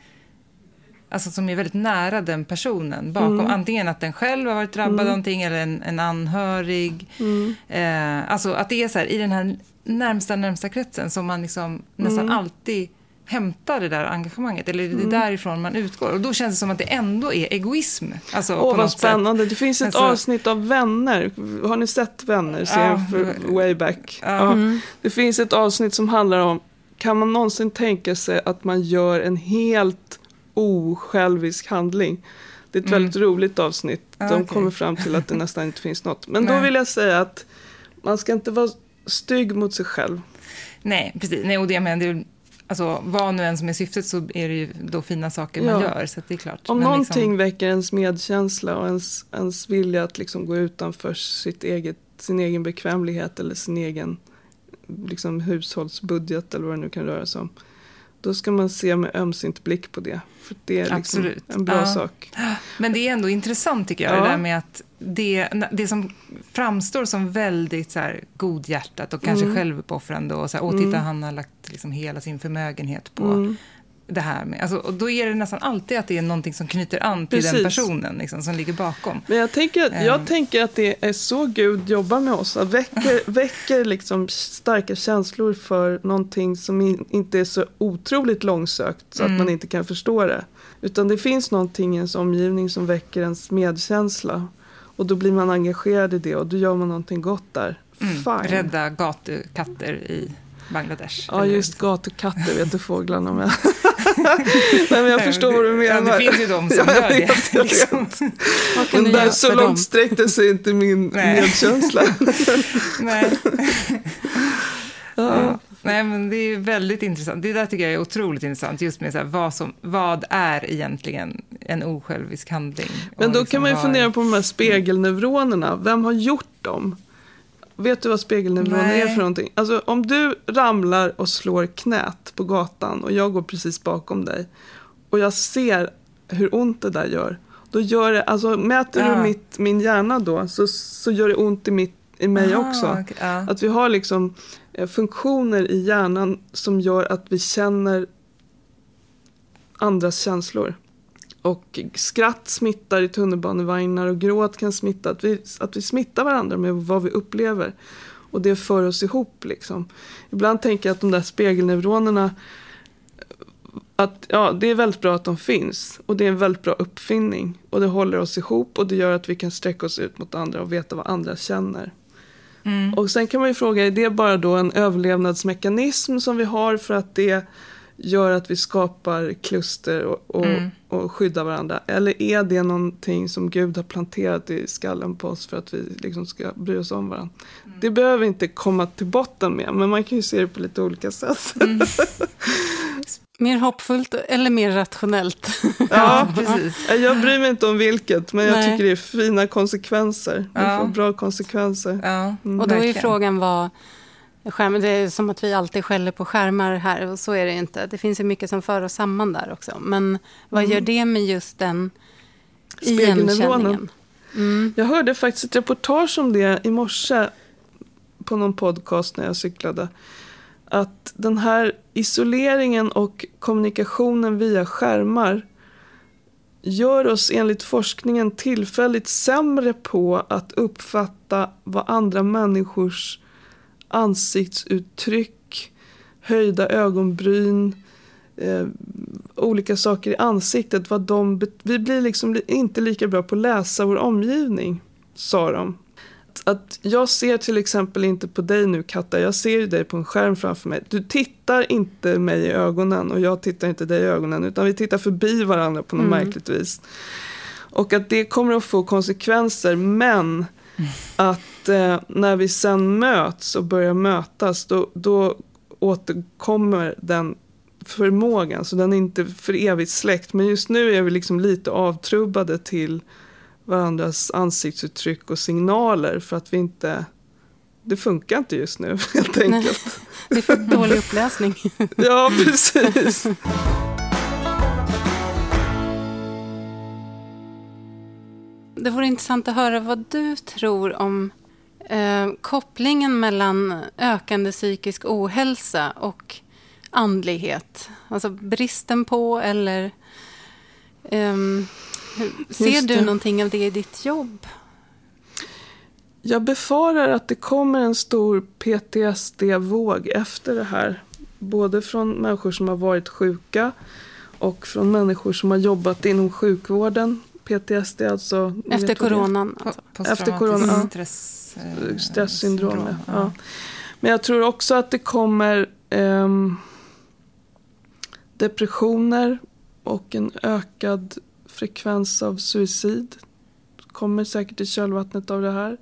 alltså som är väldigt nära den personen bakom. Mm. Antingen att den själv har varit drabbad mm. av någonting eller en, en anhörig. Mm. Eh, alltså att det är så här, i den här närmsta, närmsta kretsen som man liksom nästan mm. alltid hämtar det där engagemanget? Eller är det Mm. därifrån man utgår? Och då känns det som att det ändå är egoism. Alltså, Åh, på vad något sätt. spännande. Det finns ett Alltså- avsnitt av Vänner. Har ni sett Vänner? Serien Ja. för way back. Ja. Ja. Mm. Det finns ett avsnitt som handlar om, kan man någonsin tänka sig att man gör en helt osjälvisk handling? Det är ett Mm. väldigt roligt avsnitt. Ja, De okej. kommer fram till att det nästan inte finns något. Men då Nej. vill jag säga att man ska inte vara stygg mot sig själv. Nej, precis. Nej, och det, men det är, alltså, vad nu än som är syftet så är det ju då fina saker man Ja. gör. Så det är klart. Om Men någonting liksom- väcker ens medkänsla och ens, ens vilja att liksom gå utanför sitt eget, sin egen bekvämlighet eller sin egen liksom, hushållsbudget eller vad det nu kan röra sig om. Då ska man se med ömsint blick på det. För det är liksom en bra Ja. sak. Men det är ändå intressant tycker jag, Ja. det där med att det, det som framstår som väldigt så här, godhjärtat och kanske Mm. självuppoffrande och så här, åh titta han har lagt liksom hela sin förmögenhet på Mm. Det här med, alltså, och då är det nästan alltid att det är någonting som knyter an till den Precis. personen liksom, som ligger bakom. Men jag tänker, att- jag Ehm. tänker att det är så Gud jobbar med oss. Att väcker, väcker liksom starka känslor för någonting som in, inte är så otroligt långsökt så Mm. att man inte kan förstå det. Utan det finns någonting i ens omgivning som väcker ens medkänsla. Och då blir man engagerad i det och då gör man någonting gott där. Mm. Fine. Rädda gatukatter i Bangladesh. Ja, eller- just gatukatter vet du fåglarna med. Nej, men jag förstår vad du menar. Ja, det finns ju de som Ja, gör det. liksom. Vad kan Men du där, så för dem? långt sträckte sig inte min medkänsla. Nej. Ja. Nej, men det är väldigt intressant. Det där tycker jag är otroligt intressant, just med så här, vad, som, vad är egentligen en osjälvisk handling? Men då liksom kan man ju fundera på de här spegelneuronerna. Vem har gjort dem? Vet du vad spegelneuroner Nej. är för någonting? Alltså om du ramlar och slår knät på gatan och jag går precis bakom dig och jag ser hur ont det där gör. Då gör det, alltså mäter Ja. du mitt, min hjärna då så, så gör det ont i, mitt, i mig Aha, också. okej, ja. Att vi har liksom eh, funktioner i hjärnan som gör att vi känner andras känslor. Och skratt smittar i tunnelbanevagnar och gråt kan smitta. Att vi, att vi smittar varandra med vad vi upplever. Och det för oss ihop liksom. Ibland tänker jag att de där spegelneuronerna att ja, det är väldigt bra att de finns. Och det är en väldigt bra uppfinning. Och det håller oss ihop och det gör att vi kan sträcka oss ut mot andra och veta vad andra känner. Mm. Och sen kan man ju fråga, är det bara då en överlevnadsmekanism som vi har för att det gör att vi skapar kluster och, och, Mm. och skyddar varandra? Eller är det någonting som Gud har planterat i skallen på oss för att vi liksom ska bry oss om varandra? Mm. Det behöver vi inte komma till botten med, men man kan ju se det på lite olika sätt. Mm. Mer hoppfullt eller mer rationellt? Ja, precis. Jag bryr mig inte om vilket, men jag Nej. tycker det är fina konsekvenser. Det Ja. får bra konsekvenser. Ja, Och då är ju frågan vad... Det är som att vi alltid skäller på skärmar här och så är det ju inte. Det finns ju mycket som för oss samman där också. Men vad Mm. gör det med just den igenkänningen? Mm. Jag hörde faktiskt ett reportage om det i morse på någon podcast när jag cyklade. Att den här isoleringen och kommunikationen via skärmar gör oss enligt forskningen tillfälligt sämre på att uppfatta vad andra människors ansiktsuttryck, höjda ögonbryn, eh, olika saker i ansiktet. Vad de vi blir liksom li- inte lika bra på att läsa vår omgivning, sa de. Att jag ser till exempel inte på dig nu Katta, jag ser ju dig på en skärm framför mig. Du tittar inte mig i ögonen och jag tittar inte dig i ögonen utan vi tittar förbi varandra på något Mm. märkligt vis. Och att det kommer att få konsekvenser men att eh, när vi sen möts och börjar mötas då, då återkommer den förmågan. Så den är inte för evigt släckt. Men just nu är vi liksom lite avtrubbade till varandras ansiktsuttryck och signaler för att vi inte det funkar inte just nu helt enkelt. Det är för dålig uppläsning. Ja, precis. Det vore intressant att höra vad du tror om eh, kopplingen mellan ökande psykisk ohälsa och andlighet. Alltså bristen på eller... hur- ser du någonting av det i ditt jobb? Jag befarar att det kommer en stor PTSD-våg efter det här. både från människor som har varit sjuka och från människor som har jobbat inom sjukvården. PTSD alltså. Efter coronan? Alltså. Efter corona, stress, eh, Stresssyndrom, ja. ja. Men jag tror också att det kommer eh, depressioner och en ökad frekvens av suicid. Kommer säkert i kölvattnet av det här.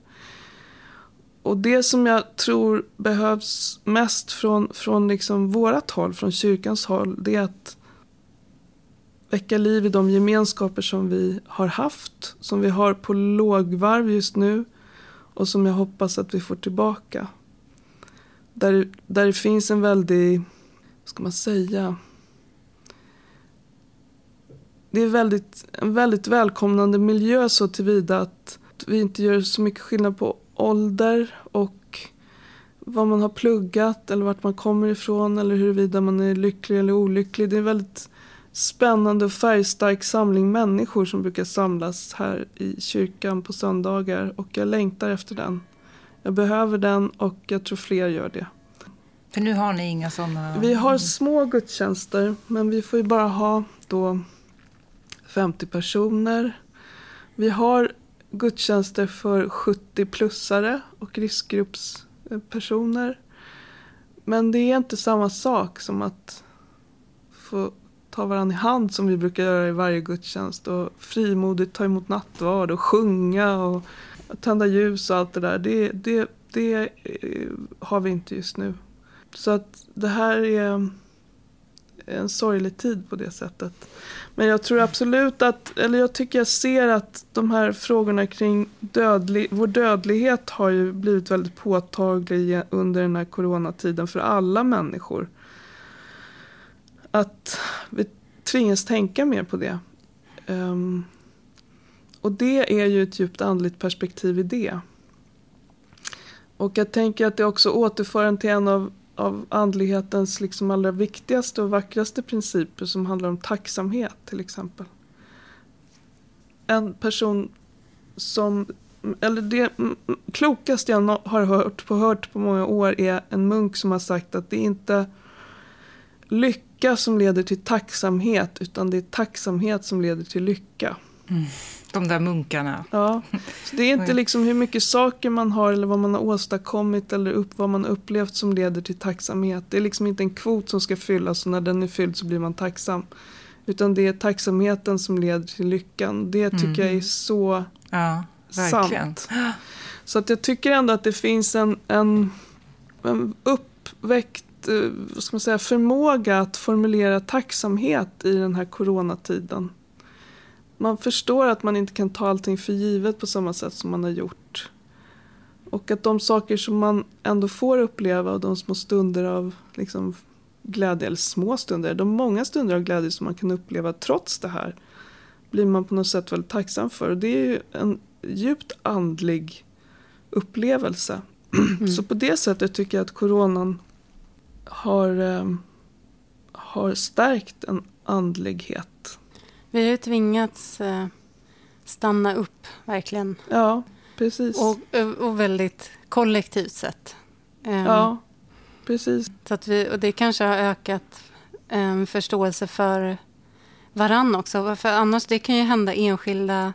Och det som jag tror behövs mest från, från liksom vårat håll, från kyrkans håll, det är att väcka liv i de gemenskaper som vi har haft, som vi har på lågvarv just nu och som jag hoppas att vi får tillbaka. Där, där det finns en väldig, vad ska man säga, det är väldigt, en väldigt välkomnande miljö så tillvida att vi inte gör så mycket skillnad på ålder och vad man har pluggat eller vart man kommer ifrån eller huruvida man är lycklig eller olycklig. Det är en väldigt spännande och färgstark samling människor som brukar samlas här i kyrkan på söndagar och jag längtar efter den. Jag behöver den och jag tror fler gör det. För nu har ni inga sådana? Vi har små gudstjänster men vi får ju bara ha då 50 personer. Vi har gudstjänster för 70-plussare och riskgruppspersoner. Men det är inte samma sak som att få ta varandra i hand som vi brukar göra i varje gudstjänst och frimodigt ta emot nattvard och sjunga och tända ljus och allt det där. Det, det, det eh, har vi inte just nu. Så att det här är en sorglig tid på det sättet. Men jag tror absolut att, eller jag tycker jag ser att de här frågorna kring dödlig, vår dödlighet har ju blivit väldigt påtaglig under den här coronatiden för alla människor. Att vi tvingas tänka mer på det. Um, och det är ju ett djupt andligt perspektiv i det. Och jag tänker att det också återför en till en av av andlighetens liksom allra viktigaste och vackraste principer som handlar om tacksamhet till exempel. En person som, eller det klokaste jag har hört på, hört på många år är en munk som har sagt att det är inte lycka som leder till tacksamhet utan det är tacksamhet som leder till lycka. Mm. De där munkarna. Ja, så det är inte liksom hur mycket saker man har eller vad man har åstadkommit eller upp, vad man upplevt som leder till tacksamhet. Det är liksom inte en kvot som ska fyllas och när den är fylld så blir man tacksam. Utan det är tacksamheten som leder till lyckan. Det tycker mm. jag är så ja, sant. Så att jag tycker ändå att det finns en, en, en uppväckt vad ska man säga, förmåga att formulera tacksamhet i den här coronatiden man förstår att man inte kan ta allting för givet på samma sätt som man har gjort. Och att de saker som man ändå får uppleva och de små stunder av liksom, glädje, eller små stunder, de många stunder av glädje som man kan uppleva trots det här blir man på något sätt väldigt tacksam för. Och det är ju en djupt andlig upplevelse. Mm. Så på det sättet tycker jag att coronan har, eh, har stärkt en andlighet. Vi har ju tvingats eh, stanna upp, verkligen. Ja, precis. Och, och väldigt kollektivt sett. Um, ja, precis. Så att vi, och det kanske har ökat um, förståelse för varann också. För annars, det kan ju hända enskilda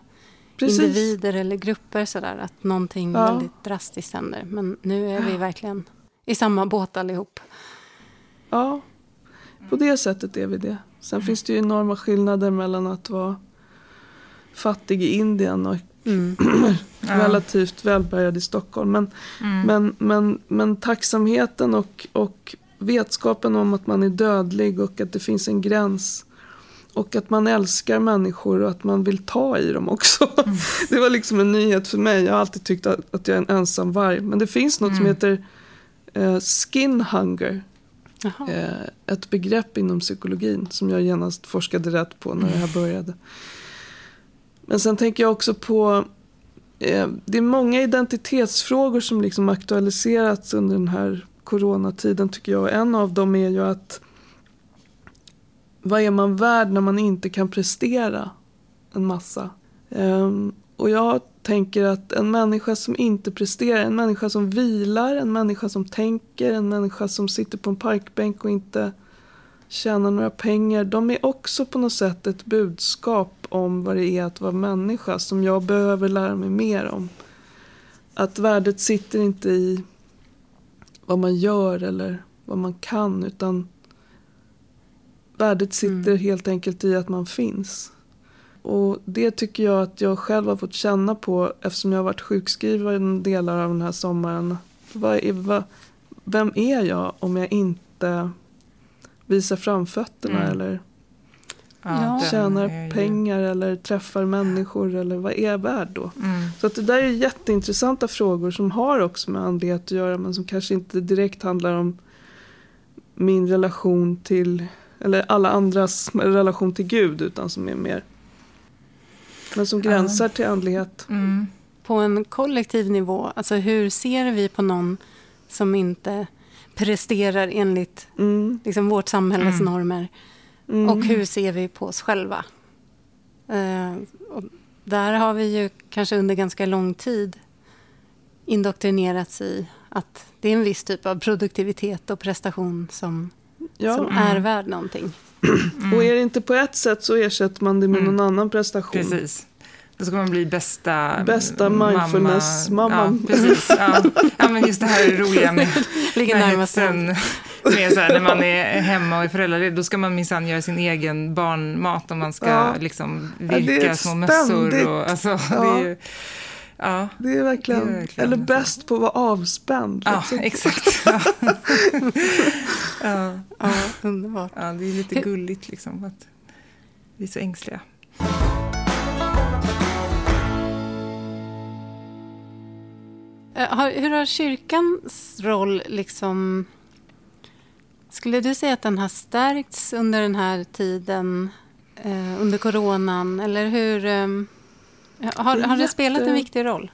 precis. individer eller grupper sådär. Att någonting ja. väldigt drastiskt händer. Men nu är vi verkligen i samma båt allihop. Ja, på det sättet är vi det. Sen mm. finns det ju enorma skillnader mellan att vara fattig i Indien och mm. relativt välbärgad i Stockholm. Men, mm. men, men, men tacksamheten och, och vetskapen om att man är dödlig och att det finns en gräns. Och att man älskar människor och att man vill ta i dem också. Mm. Det var liksom en nyhet för mig. Jag har alltid tyckt att, att jag är en ensam varg. Men det finns något som mm. heter uh, skin hunger. Eh, ett begrepp inom psykologin som jag genast forskade rätt på när det här började. Men sen tänker jag också på eh, det är många identitetsfrågor som liksom aktualiserats under den här coronatiden tycker jag. En av dem är ju att vad är man värd när man inte kan prestera en massa? Um, och jag tänker att en människa som inte presterar, en människa som vilar, en människa som tänker, en människa som sitter på en parkbänk och inte tjänar några pengar. De är också på något sätt ett budskap om vad det är att vara människa som jag behöver lära mig mer om. Att värdet sitter inte i vad man gör eller vad man kan utan värdet sitter mm. helt enkelt i att man finns. Och det tycker jag att jag själv har fått känna på eftersom jag har varit sjukskriven delar av den här sommaren. Vad är, vad, vem är jag om jag inte visar framfötterna mm. eller ja, tjänar pengar eller träffar människor eller vad är jag värd då? Mm. Så att det där är jätteintressanta frågor som har också med andlighet att göra men som kanske inte direkt handlar om min relation till eller alla andras relation till Gud utan som är mer men som gränsar till andlighet. Mm. På en kollektiv nivå, alltså hur ser vi på någon som inte presterar enligt mm. liksom, vårt samhälles mm. normer? Mm. Och hur ser vi på oss själva? Uh, där har vi ju kanske under ganska lång tid indoktrinerats i att det är en viss typ av produktivitet och prestation som, ja. som är mm. värd någonting. Mm. Och är det inte på ett sätt så ersätter man det med mm. någon annan prestation. Precis. Då ska man bli bästa, bästa mindfulness-mamman. Ja, precis. Ja. ja, men just det här är roliga med, Ligger närmast med så här, när man är hemma och är föräldraledig, då ska man minsann göra sin egen barnmat och man ska ja. liksom virka ja, små mössor. Och, alltså, det är ju, Ja, det är verkligen, det är verkligen eller bäst på att vara avspänd. Ja, liksom. exakt. Ja. ja. ja, underbart. Ja, det är lite gulligt liksom att vi är så ängsliga. Eh, hur har kyrkans roll liksom... Skulle du säga att den har stärkts under den här tiden, eh, under coronan? Eller hur... Har, det har det spelat en viktig roll?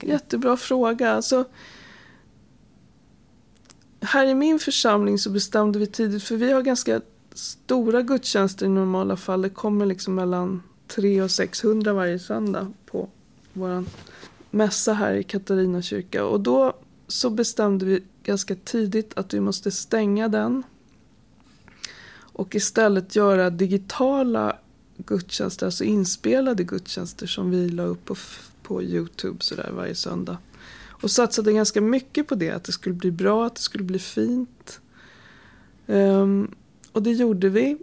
Jättebra fråga. Alltså, här i min församling så bestämde vi tidigt, för vi har ganska stora gudstjänster i normala fall. Det kommer liksom mellan 300 och 600 varje söndag på vår mässa här i Katarina kyrka. Och då så bestämde vi ganska tidigt att vi måste stänga den och istället göra digitala gudstjänster, alltså inspelade gudstjänster som vi la upp på, på Youtube sådär varje söndag. Och satsade ganska mycket på det, att det skulle bli bra, att det skulle bli fint. Um, och det gjorde vi.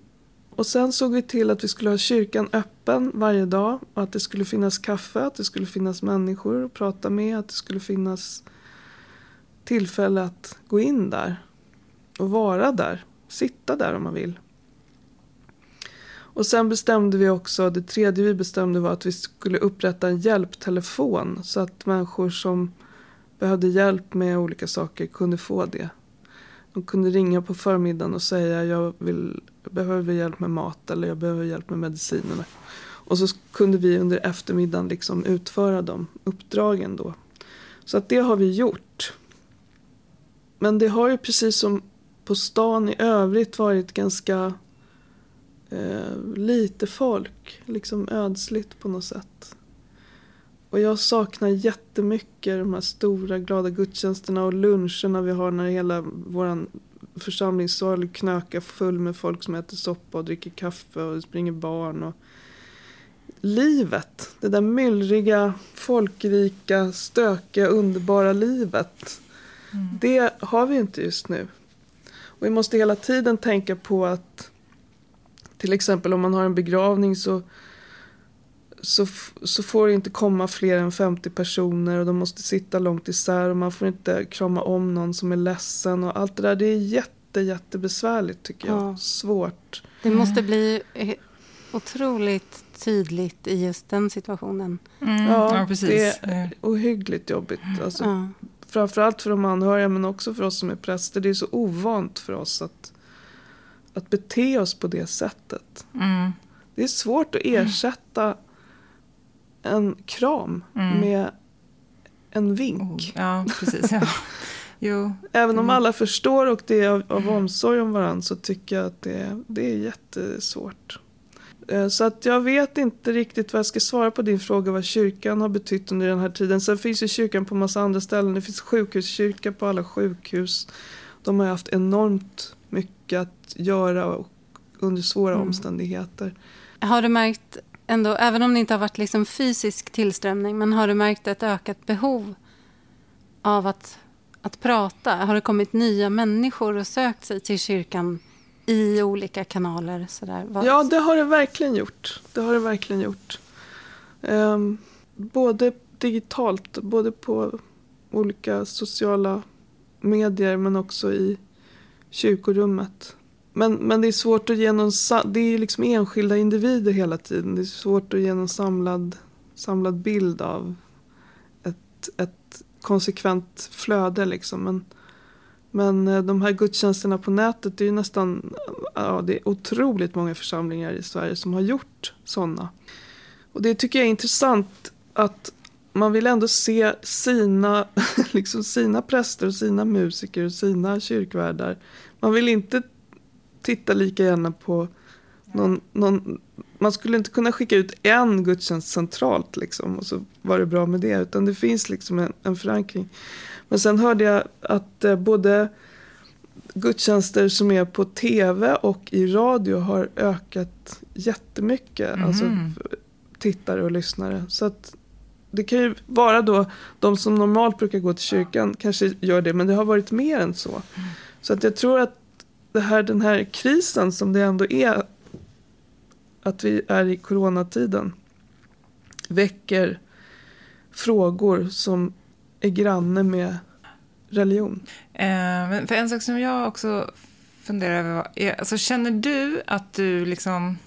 Och sen såg vi till att vi skulle ha kyrkan öppen varje dag och att det skulle finnas kaffe, att det skulle finnas människor att prata med, att det skulle finnas tillfälle att gå in där och vara där, sitta där om man vill. Och sen bestämde vi också, det tredje vi bestämde var att vi skulle upprätta en hjälptelefon så att människor som behövde hjälp med olika saker kunde få det. De kunde ringa på förmiddagen och säga jag, vill, jag behöver hjälp med mat eller jag behöver hjälp med medicinerna. Och så kunde vi under eftermiddagen liksom utföra de uppdragen då. Så att det har vi gjort. Men det har ju precis som på stan i övrigt varit ganska eh, lite folk. Liksom ödsligt på något sätt. Och jag saknar jättemycket de här stora glada gudstjänsterna och luncherna vi har när hela vår församlingssal knökar full med folk som äter soppa och dricker kaffe och springer barn. Och livet, det där myllriga, folkrika, stökiga, underbara livet. Mm. Det har vi inte just nu. Och vi måste hela tiden tänka på att till exempel om man har en begravning så så, så får det inte komma fler än 50 personer och de måste sitta långt isär och man får inte krama om någon som är ledsen och allt det där. Det är jätte, jättebesvärligt tycker jag. Ja. Svårt. Det måste bli eh, otroligt tydligt i just den situationen. Mm. Ja, ja, precis. det är ohyggligt jobbigt. Alltså, ja. Framförallt för de anhöriga men också för oss som är präster. Det är så ovant för oss att, att bete oss på det sättet. Mm. Det är svårt att ersätta en kram mm. med en vink. Oh, ja, precis. Ja. Jo. Även om mm. alla förstår och det är av, av omsorg om varandra så tycker jag att det, det är jättesvårt. Eh, Så att jag vet inte riktigt vad jag ska svara på din fråga vad kyrkan har betytt under den här tiden. Sen finns ju kyrkan på massa andra ställen. Det finns sjukhuskyrka på alla sjukhus. De har haft enormt mycket att göra och- under svåra Mm. omständigheter. Har du märkt, ändå, även om det inte har varit liksom fysisk tillströmning, men har du märkt ett ökat behov av att, att prata? Har det kommit nya människor och sökt sig till kyrkan i olika kanaler? Sådär? Vad- Ja, det har det verkligen gjort. Det har det verkligen gjort. Ehm, både digitalt, både på olika sociala medier men också i kyrkorummet. Men, men det är svårt att ge någon, det är liksom enskilda individer hela tiden. Det är svårt att ge någon samlad, samlad bild av ett, ett konsekvent flöde liksom. Men, men eh, de här gudstjänsterna på nätet, det är ju nästan, ja det är otroligt många församlingar i Sverige som har gjort sådana. Och det tycker jag är intressant att man vill ändå se sina, liksom sina präster och sina musiker och sina kyrkvärdar. Man vill inte titta lika gärna på någon, någon man skulle inte kunna skicka ut en gudstjänst centralt liksom och så var det bra med det utan det finns liksom en, en förankring. Men sen hörde jag att eh, både gudstjänster som är på tv och i radio har ökat jättemycket. Alltså Mhm. tittare och lyssnare. Så att det kan ju vara då de som normalt brukar gå till kyrkan kanske gör det, men det har varit mer än så. Så att jag tror att det här, den här krisen som det ändå är att vi är i coronatiden väcker frågor som är granne med religion. Eh, för en sak som jag också funderar över, är, alltså känner du att du liksom,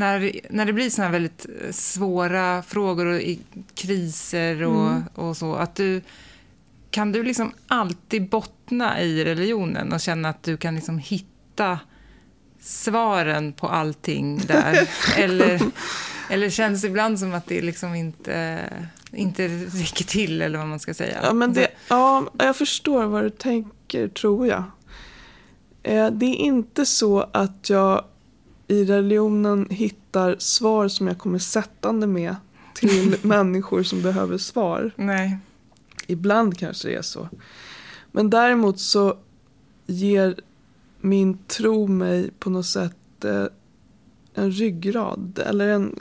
när, när det blir här väldigt eh, svåra frågor och i, kriser och, Mm. och så, att du, kan du liksom alltid bottna i religionen och känna att du kan liksom hitta svaren på allting där? eller, eller känns det ibland som att det liksom inte, inte räcker till, eller vad man ska säga? Ja, men det, ja, jag förstår vad du tänker, tror jag. Eh, Det är inte så att jag i religionen hittar svar som jag kommer sättande med till människor som behöver svar. Nej. Ibland kanske det är så. Men däremot så ger min tro mig på något sätt eh, en ryggrad. Eller en,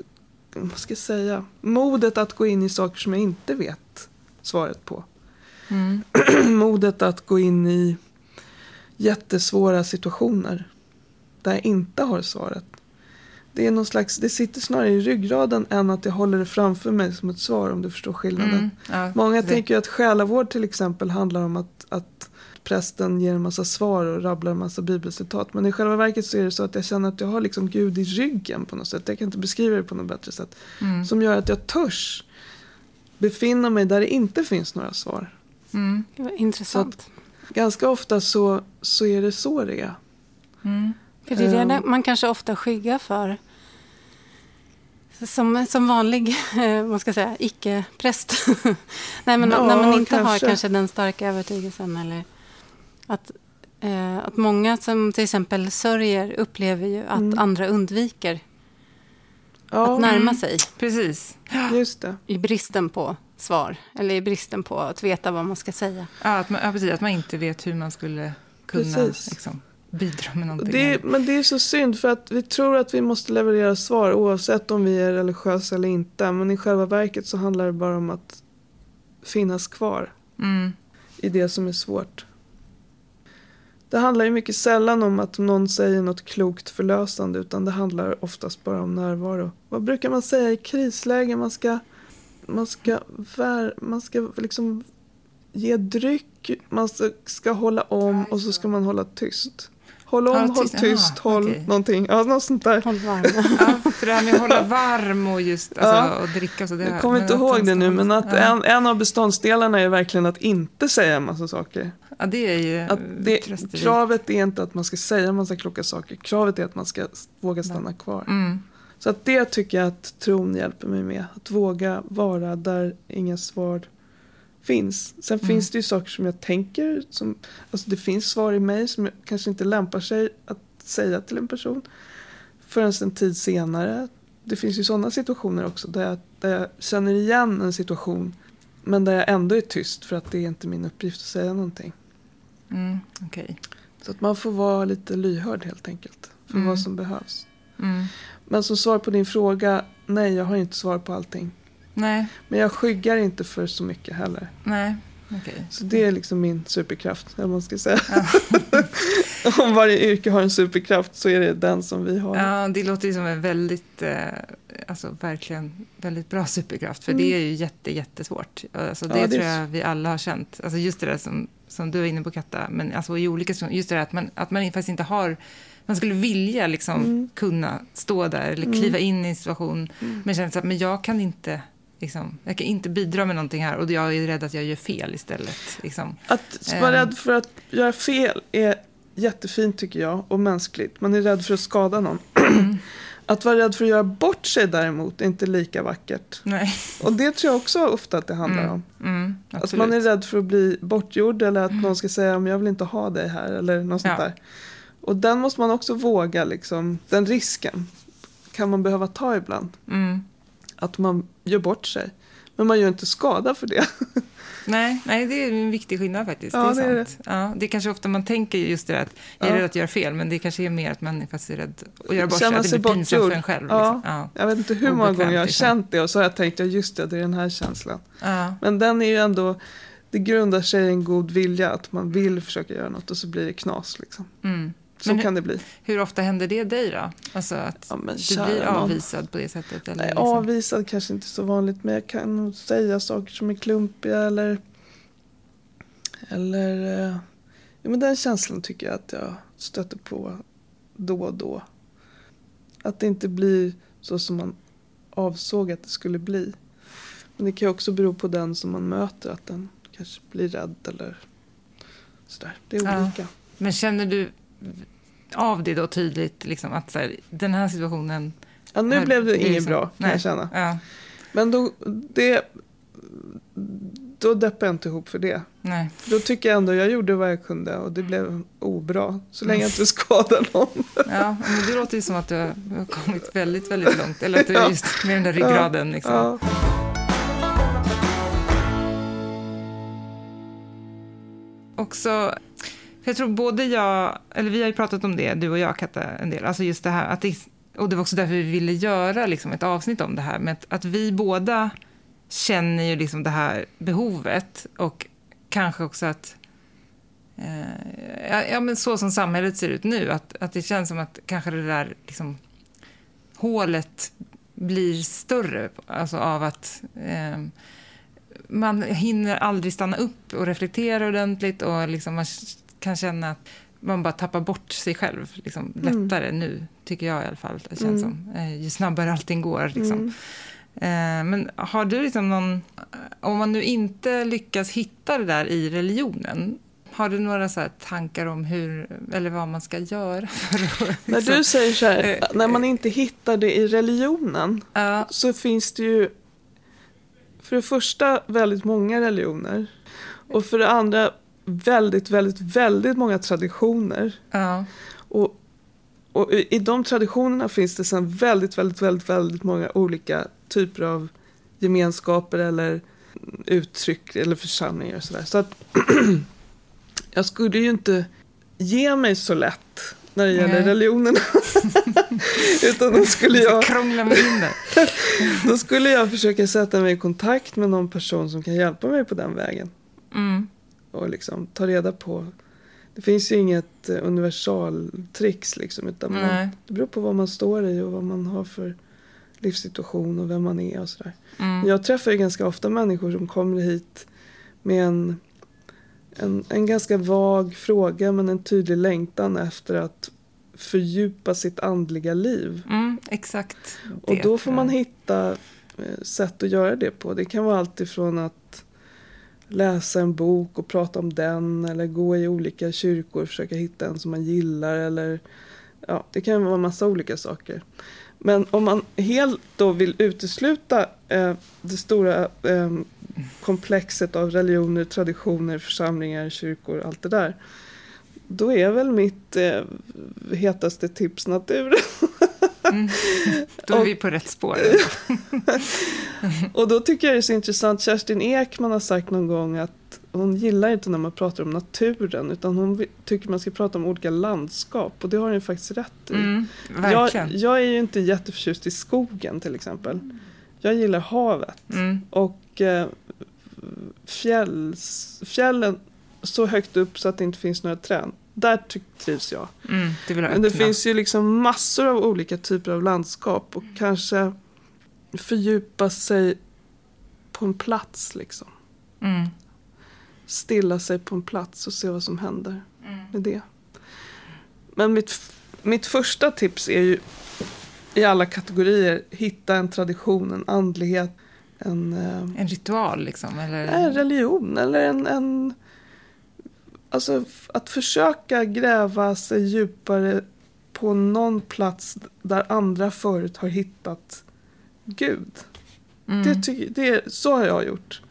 vad ska jag säga, modet att gå in i saker som jag inte vet svaret på. Mm. modet att gå in i jättesvåra situationer där jag inte har svaret. Det, är någon slags, det sitter snarare i ryggraden än att jag håller det framför mig som ett svar om du förstår skillnaden. Mm. Ja, Många det- tänker ju att själavård till exempel handlar om att, att prästen ger en massa svar och rabblar en massa bibelcitat. Men i själva verket så är det så att jag känner att jag har liksom Gud i ryggen på något sätt. Jag kan inte beskriva det på något bättre sätt. Mm. Som gör att jag törs befinna mig där det inte finns några svar. Mm. Intressant. Ganska ofta så, så är det så det är. Mm. För det är det där man kanske ofta skyggar för. Som, som vanlig, eh, vad ska jag säga, icke-präst. Nej, men Ja, när man inte har kanske. kanske den starka övertygelsen. Eller att, eh, att många som till exempel sörjer upplever ju att Mm. andra undviker Ja, att närma Mm. sig Precis. just det. i bristen på svar. Eller i bristen på att veta vad man ska säga. Ja, att man, ja, precis. Att man inte vet hur man skulle kunna Precis. liksom, bidra med någonting. Det men det är så synd för att vi tror att vi måste leverera svar oavsett om vi är religiösa eller inte. Men i själva verket så handlar det bara om att finnas kvar Mm. i det som är svårt. Det handlar ju mycket sällan om att någon säger något klokt förlösande utan det handlar oftast bara om närvaro. Vad brukar man säga i krisläge? Man ska, man ska, vär, man ska liksom ge dryck, man ska hålla om och så ska man hålla tyst. Håll om, Hålla håll tyst, tyst, aha, håll okej. någonting. Ja, något sånt där. Håll varm. Ja, för det här med att hålla varm och just alltså, Ja. och dricka så. Det Jag kommer inte ihåg det nu men att ja. en, en av beståndsdelarna är verkligen att inte säga en massa saker. Ja, det är ju Att det, kravet är inte att man ska säga en massa kloka saker. Kravet är att man ska våga stanna kvar. Mm. Så att det tycker jag att tron hjälper mig med. Att våga vara där inga svar finns. Sen Mm. finns det ju saker som jag tänker. Som, alltså det finns svar i mig som kanske inte lämpar sig att säga till en person. förrän en tid senare. Det finns ju sådana situationer också där jag, där jag känner igen en situation men där jag ändå är tyst för att det är inte min uppgift att säga någonting. Mm, okay. Så att man får vara lite lyhörd helt enkelt för Mm. vad som behövs. Mm. Men som svar på din fråga, nej jag har inte svar på allting. Nej, Men jag skyggar inte för så mycket heller. nej, okej. Så det är liksom min superkraft, eller vad man ska säga. Ja. Om varje yrke har en superkraft så är det den som vi har. Ja, det låter som en väldigt, eh, alltså verkligen väldigt bra superkraft. För Mm. det är ju jätte, jättesvårt. Alltså, det, Ja, det tror jag vi alla har känt. Alltså just det där som, som du är inne på Katta, men alltså i olika just det där att man, att man faktiskt inte har, man skulle vilja liksom Mm. kunna stå där eller Mm. kliva in i en situation, Mm. men känner att men jag kan inte Liksom, jag kan inte bidra med någonting här och jag är rädd att jag gör fel istället. Liksom. Att vara Ehm. rädd för att göra fel är jättefint tycker jag och mänskligt. Man är rädd för att skada någon. Att vara rädd för att göra bort sig däremot är inte lika vackert. Nej. Och det tror jag också ofta att det handlar Mm. om. Mm, Att man är rädd för att bli bortgjord eller att någon ska säga men jag vill inte ha dig här eller något sånt Ja. där. Och den måste man också våga liksom. Den risken kan man behöva ta ibland. Mm. Att man gör bort sig. Men man gör inte skada för det. Nej, nej, det är en viktig skillnad faktiskt. Ja, det är det är sant. Ja, det är kanske ofta man tänker just det där att jag är Ja. rädd att göra fel, men det kanske är mer att man faktiskt är rädd att göra bort sig, att det blir pinsamt för en själv. Ja. Liksom. Ja. Jag vet inte hur många gånger jag har liksom. känt det och så har jag tänkt ja just det, det är den här känslan. Ja. Men den är ju ändå, det grundar sig i en god vilja att man vill försöka göra något och så blir det knas liksom. Mm. Så hur, kan det bli. hur ofta händer det dig då? Alltså att Ja, du blir avvisad på det sättet? Eller Nej, liksom? avvisad kanske inte så vanligt men jag kan nog säga saker som är klumpiga eller eller eh, ja, men den känslan tycker jag att jag stöter på då och då. Att det inte blir så som man avsåg att det skulle bli. Men det kan också bero på den som man möter att den kanske blir rädd eller sådär. Det är Ja. olika. Men känner du av det då tydligt, liksom, att så här, den här situationen... Ja, nu Här- blev det det inget liksom- bra kan nej. jag känna. Ja, Men då, det, då deppar jag inte ihop för det. nej. Då tycker jag ändå jag gjorde vad jag kunde och det blev obra. Så länge jag inte skadar någon. Ja, men det låter ju som att du har kommit väldigt, väldigt långt. Eller att du är just med den där ryggraden. Liksom. Ja. också, jag tror både jag, eller vi har ju pratat om det, du och jag Katta, en del, alltså just det här, att det, och det var också därför vi ville göra liksom ett avsnitt om det här, med att, att vi båda känner ju liksom det här behovet och kanske också att eh, ja, ja, men så som samhället ser ut nu, att, att det känns som att kanske det där liksom, hålet blir större, alltså av att eh, man hinner aldrig stanna upp och reflektera ordentligt och liksom man kan känna att man bara tappar bort sig själv liksom, Mm. lättare nu, tycker jag i alla fall. Det känns Mm. som. Eh, ju snabbare allting går. Liksom. Mm. Eh, men har du liksom någon... Om man nu inte lyckas hitta det där i religionen, har du några så tankar om hur, eller vad man ska göra för att... När liksom- du säger så här, Eh, när man inte hittar det i religionen Ja, så finns det ju för det första väldigt många religioner och för det andra väldigt, väldigt, väldigt många traditioner. ja, Och, och i i de traditionerna finns det sen väldigt, väldigt, väldigt, väldigt många olika typer av gemenskaper eller uttryck eller församlingar och sådär. Så att jag skulle ju inte ge mig så lätt när det gäller Nej. religionerna. Utan då skulle jag krångla mig in där. Då skulle jag försöka sätta mig i kontakt med någon person som kan hjälpa mig på den vägen. Mm. Och liksom ta reda på. Det finns ju inget eh, universaltricks liksom. Utan man, det beror på vad man står i och vad man har för livssituation och vem man är och sådär. Mm. Jag träffar ju ganska ofta människor som kommer hit med en, en, en ganska vag fråga men en tydlig längtan efter att fördjupa sitt andliga liv. Mm, exakt. Och då får man hitta eh, sätt att göra det på. Det kan vara allt ifrån att läsa en bok och prata om den eller gå i olika kyrkor och försöka hitta en som man gillar eller ja, det kan vara en massa olika saker. Men om man helt då vill utesluta eh, det stora eh, komplexet av religioner, traditioner, församlingar, kyrkor, allt det där. Då är väl mitt eh, hetaste tips naturen. Mm. Då är vi på rätt spår. och då tycker jag det är så intressant, Kerstin Ekman har sagt någon gång att hon gillar inte när man pratar om naturen utan hon tycker man ska prata om olika landskap och det har hon ju faktiskt rätt i. Mm, jag, jag, är ju inte jätteförtjust i skogen till exempel. Jag gillar havet mm. och eh, fjälls, fjällen så högt upp så att det inte finns några träd. Där trivs jag. Mm, Men det finns ju liksom massor av olika typer av landskap och kanske fördjupa sig på en plats liksom. Mm. Stilla sig på en plats och se vad som händer mm. med det. Men mitt, mitt första tips är ju i alla kategorier hitta en tradition, en andlighet. En, eh, en ritual liksom? Eller? En religion eller en, en Alltså att försöka gräva sig djupare på någon plats där andra förut har hittat Gud. Mm. Det, tycker, det, så har jag gjort.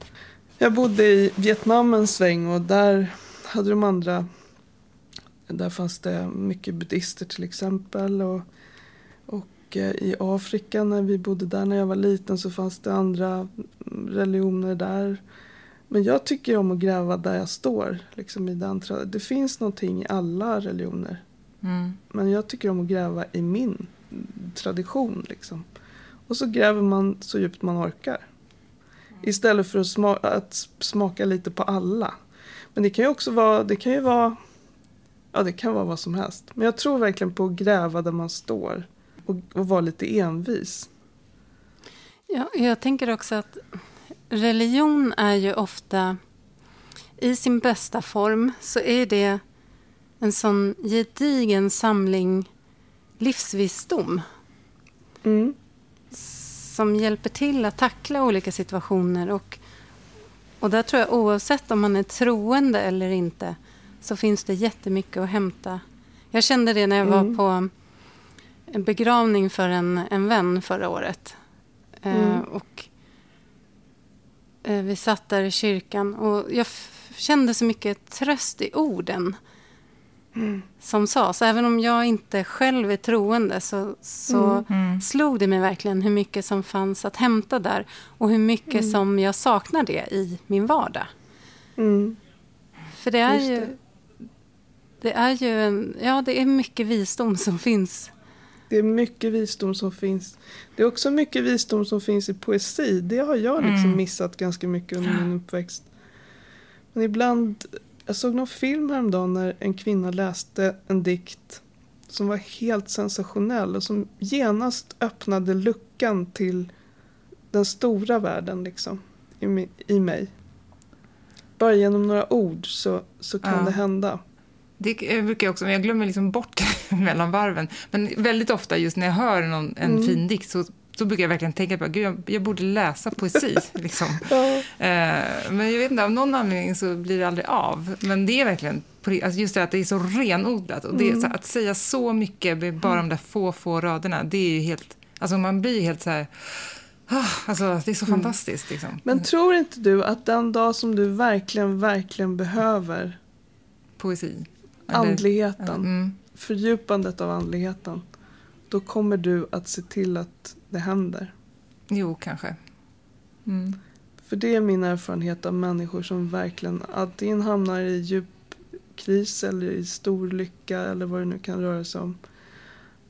Jag bodde i Vietnam en sväng och där hade de andra där fanns det mycket buddister till exempel. Och, och eh, i Afrika när vi bodde där när jag var liten så fanns det andra religioner där. Men jag tycker om att gräva där jag står. Liksom i den det finns någonting i alla religioner. Mm. Men jag tycker om att gräva i min tradition. Liksom. Och så gräver man så djupt man orkar. Istället för att, sma att smaka lite på alla. Men det kan ju också vara, det kan ju vara, ja det kan vara vad som helst. Men jag tror verkligen på att gräva där man står. Och, och vara lite envis. Ja, jag tänker också att religion är ju ofta, i sin bästa form, så är det en sån gedigen samling livsvisdom. Mm. Som hjälper till att tackla olika situationer. Och, och där tror jag oavsett om man är troende eller inte så finns det jättemycket att hämta. Jag kände det när jag var mm. på en begravning för en, en vän förra året. Eh, mm. Uh, och Eh, vi satt där i kyrkan och jag kände så mycket tröst i orden mm. som sades. Även om jag inte själv är troende så, så mm. mm. slog det mig verkligen hur mycket som fanns att hämta där och hur mycket mm. som jag saknar det i min vardag. Mm. För det är ju... Det är ju en, ja, det är mycket visdom som finns det är mycket visdom som finns. Det är också mycket visdom som finns i poesi. Det har jag liksom mm. missat ganska mycket under min uppväxt. Men ibland, jag såg någon film häromdagen när en kvinna läste en dikt som var helt sensationell och som genast öppnade luckan till den stora världen liksom, i, mig. Bara genom några ord så, så kan ja. det hända. Det brukar jag också, men jag glömmer liksom bort mellan varven. Men väldigt ofta just när jag hör någon, en mm. fin dikt så, så brukar jag verkligen tänka på att jag, jag borde läsa poesi. liksom. ja. eh, men jag vet inte, av någon anledning så blir det aldrig av. Men det är verkligen alltså just det att det är så renodlat. Och det, mm. så, att säga så mycket med bara de där få, få raderna, det är ju helt... Alltså man blir helt så här... Ah, alltså, det är så mm. fantastiskt. Liksom. Men tror inte du att den dag som du verkligen, verkligen behöver poesi andligheten, mm. fördjupandet av andligheten, då kommer du att se till att det händer. Jo, kanske. Mm. För det är min erfarenhet av människor som verkligen antingen hamnar i djup kris eller i stor lycka eller vad det nu kan röra sig om.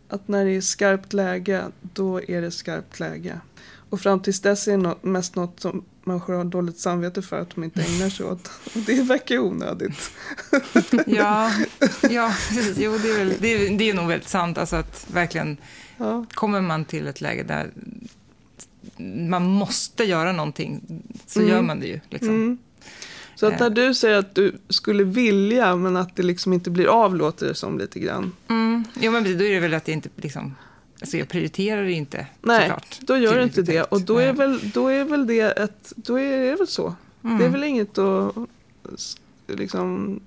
Att när det är skarpt läge, då är det skarpt läge. Och fram tills dess är det mest något som människor har dåligt samvete för att de inte ägnar sig åt. Och det verkar ju onödigt. ja, ja precis. Jo, det är, väl, det, är, det är nog väldigt sant. Alltså att verkligen ja. kommer man till ett läge där man måste göra någonting så mm. gör man det ju. Liksom. Mm. Så att när eh. du säger att du skulle vilja men att det liksom inte blir av låter det som lite grann. Mm. Jo men då är det väl att jag inte liksom Alltså jag prioriterar det inte Nej, såklart. då gör du inte det. Och då är, väl, då är väl det ett, då är det väl så. Mm. Det är väl inget att liksom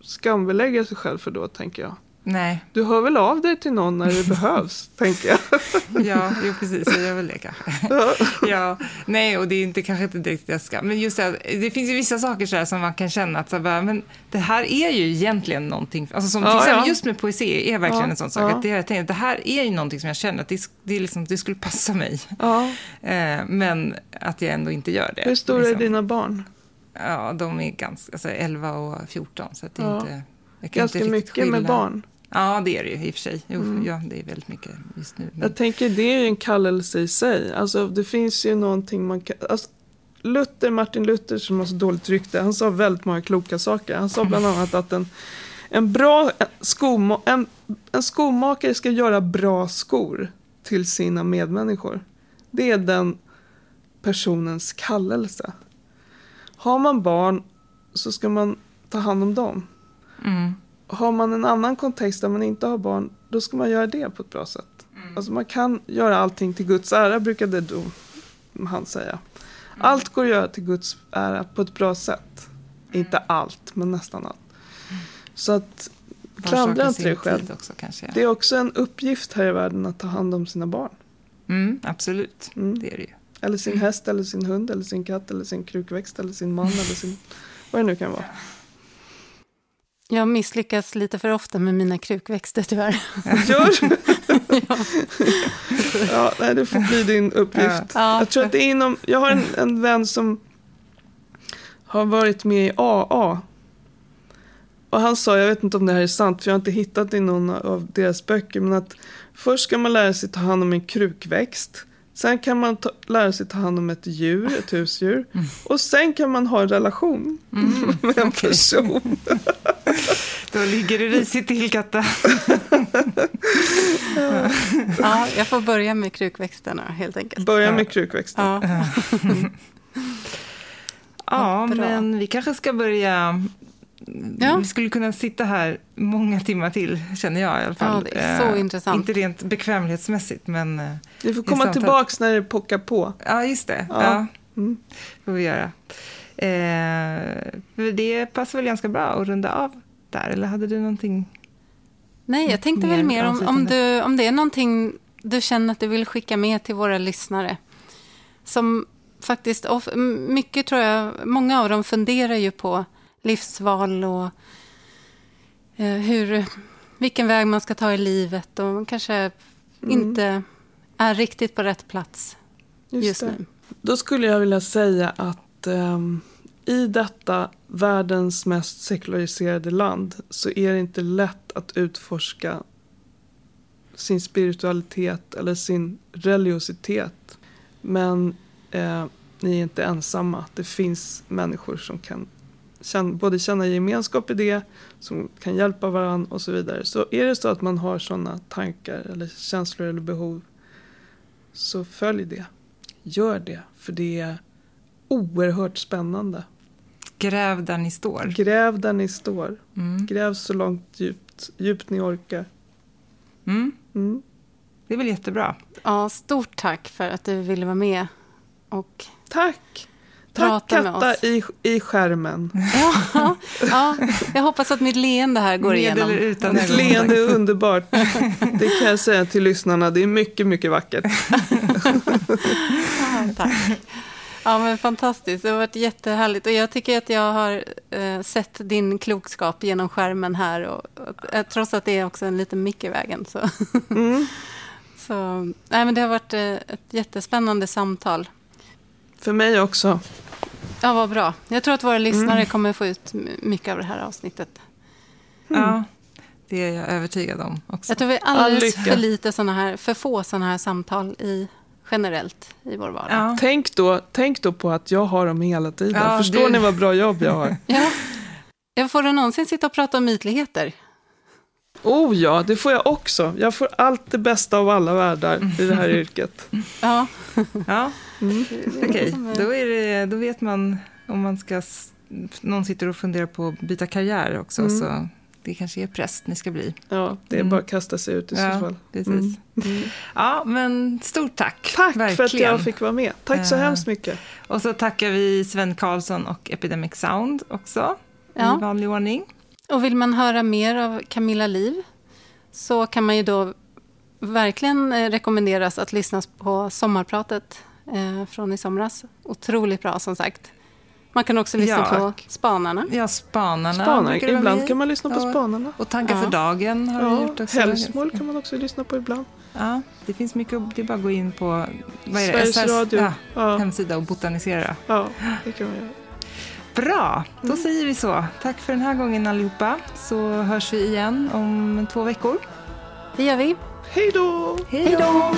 skambelägga sig själv för då, tänker jag. Nej, Du hör väl av dig till någon när det behövs, tänker jag. ja, jo, precis, jag gör väl det kanske. ja, nej, och det är inte kanske inte direkt jag ska. Men just det, det finns ju vissa saker så som man kan känna att så bara, men det här är ju egentligen någonting, alltså som till Ja, exempel ja. just med poesi är verkligen Ja, en sån sak. Att det, jag tänkte, det här är ju någonting som jag känner att det, det, är liksom, det skulle passa mig. Eh, men att jag ändå inte gör det. Hur stora är liksom. dina barn? Ja, de är ganska, alltså 11 och 14. Så att det är inte, jag kan Ganska mycket med skilja. barn. Ja, det är det ju i och för sig. Jo, Mm. ja, det är väldigt mycket just nu. Men, Jag tänker det är ju en kallelse i sig. Alltså det finns ju någonting man kan... Alltså, Luther, Martin Luther som har så dåligt rykte, han sa väldigt många kloka saker. Han sa bland annat att en, en bra skoma, en, en skomakare ska göra bra skor till sina medmänniskor. Det är den personens kallelse. Har man barn så ska man ta hand om dem. mm. Har man en annan kontext där man inte har barn, då ska man göra det på ett bra sätt. Alltså man kan göra allting till Guds ära, brukade då han säga. Allt går att göra till Guds ära på ett bra sätt. Inte allt, men nästan allt. Så att klandra inte dig själv. Också, kanske. Det är också en uppgift här i världen att ta hand om sina barn. Mm, absolut, Mm. det är det ju. Eller sin häst, eller sin hund, eller sin katt, eller sin krukväxt, eller sin man, eller sin... Vad det nu kan vara. Jag misslyckas lite för ofta med mina krukväxter tyvärr. Gör ja, nej, det får bli din uppgift. Ja. Jag tror att det är inom... Jag har en, en vän som har varit med i AA. Och han sa, jag vet inte om det här är sant, för jag har inte hittat det i någon av deras böcker, men att först ska man lära sig ta hand om en krukväxt. Sen kan man ta, lära sig ta hand om ett djur, ett husdjur. Och sen kan man ha en relation med en okej. person. Då ligger det risigt till, Katta. Ja, jag får börja med krukväxterna helt enkelt. Börja Ja. med krukväxten. Ja. Ja, men vi kanske ska börja... Ja. Vi skulle kunna sitta här många timmar till, känner jag i alla fall. Ja, det är så Eh, intressant. Inte rent bekvämlighetsmässigt, men... eh, Vi får komma samtal. tillbaks när det pockar på. Ja, just det. Ja. Ja. Mm. får vi göra. Eh, det passar väl ganska bra att runda av där, eller hade du någonting? Nej, jag tänkte Mer väl mer om, om, du, om det är någonting du känner att du vill skicka med till våra lyssnare. Som faktiskt, mycket tror jag, många av dem funderar ju på livsval och eh, hur, vilken väg man ska ta i livet och kanske inte är riktigt på rätt plats just, det. nu. Då skulle jag vilja säga att ehm, i detta världens mest sekulariserade land så är det inte lätt att utforska sin spiritualitet eller sin religiositet. Men eh, ni är inte ensamma. Det finns människor som kan både känna gemenskap i det, som kan hjälpa varandra och så vidare. Så är det så att man har sådana tankar eller känslor eller behov så följ det. Gör det, för det är oerhört spännande. Gräv där ni står. Gräv där ni står. Mm. Gräv så långt djupt, djupt ni orkar. Mm. Mm. Det är väl jättebra. Ja, stort tack för att du ville vara med. Och, Tack! Tack Prata med Katta oss. i, i skärmen. ja, ja, jag hoppas att mitt leende här går Med igenom. eller utan Ditt ögonkontakt. leende är underbart. Det kan jag säga till lyssnarna. Det är mycket, mycket vackert. Ja, tack. Ja, men fantastiskt. Det har varit jättehärligt. Och jag tycker att jag har eh, sett din klokskap genom skärmen här. Och, och, eh, trots att det är också en liten mick i vägen. Så, Mm. så, nej, men det har varit eh, ett jättespännande samtal. För mig också. Ja, vad bra. Jag tror att våra lyssnare Mm. kommer få ut mycket av det här avsnittet. Ja, det är jag övertygad om också. Jag tror vi är alldeles för lite såna här, för få sådana här samtal i, generellt i vår vardag. Ja. Tänk då, tänk då på att jag har dem hela tiden. Ja, Förstår du- ni vad bra jobb jag har? Ja. Jag får du någonsin sitta och prata om ytligheter? Oh ja, det får jag också. Jag får allt det bästa av alla världar i det här yrket. Ja. Ja, Mm. okej. Då, är det, då vet man om man ska... Någon sitter och funderar på att byta karriär också, Mm. så det kanske är präst ni ska bli. Ja, det är Mm. bara att kasta sig ut i så Ja, fall. precis. Mm. Mm. Ja, men stort tack. Tack Verkligen. för att jag fick vara med. Tack så Eh, hemskt mycket. Och så tackar vi Sven Karlsson och Epidemic Sound också, Ja. i vanlig ordning. Och vill man höra mer av Camilla Liv så kan man ju då verkligen eh, rekommenderas att lyssna på sommarpratet eh, från i somras. Otroligt bra som sagt. Man kan också lyssna Ja. på Spanarna. Ja, Spanarna. Vara Ibland med. kan man lyssna på Ja. Spanarna. Och Tankar Ja. för dagen har Ja, gjort också. Hälsmål kan man också lyssna på ibland. Ja, det finns mycket. Det är bara att gå in på vad är det? Sveriges SRs Radio. Ja, Ja, hemsida och botanisera. ja, det kan man göra. Bra, då mm. säger vi så. Tack för den här gången allihopa, så hörs vi igen om två veckor. Det gör vi. Hej då! Hej då!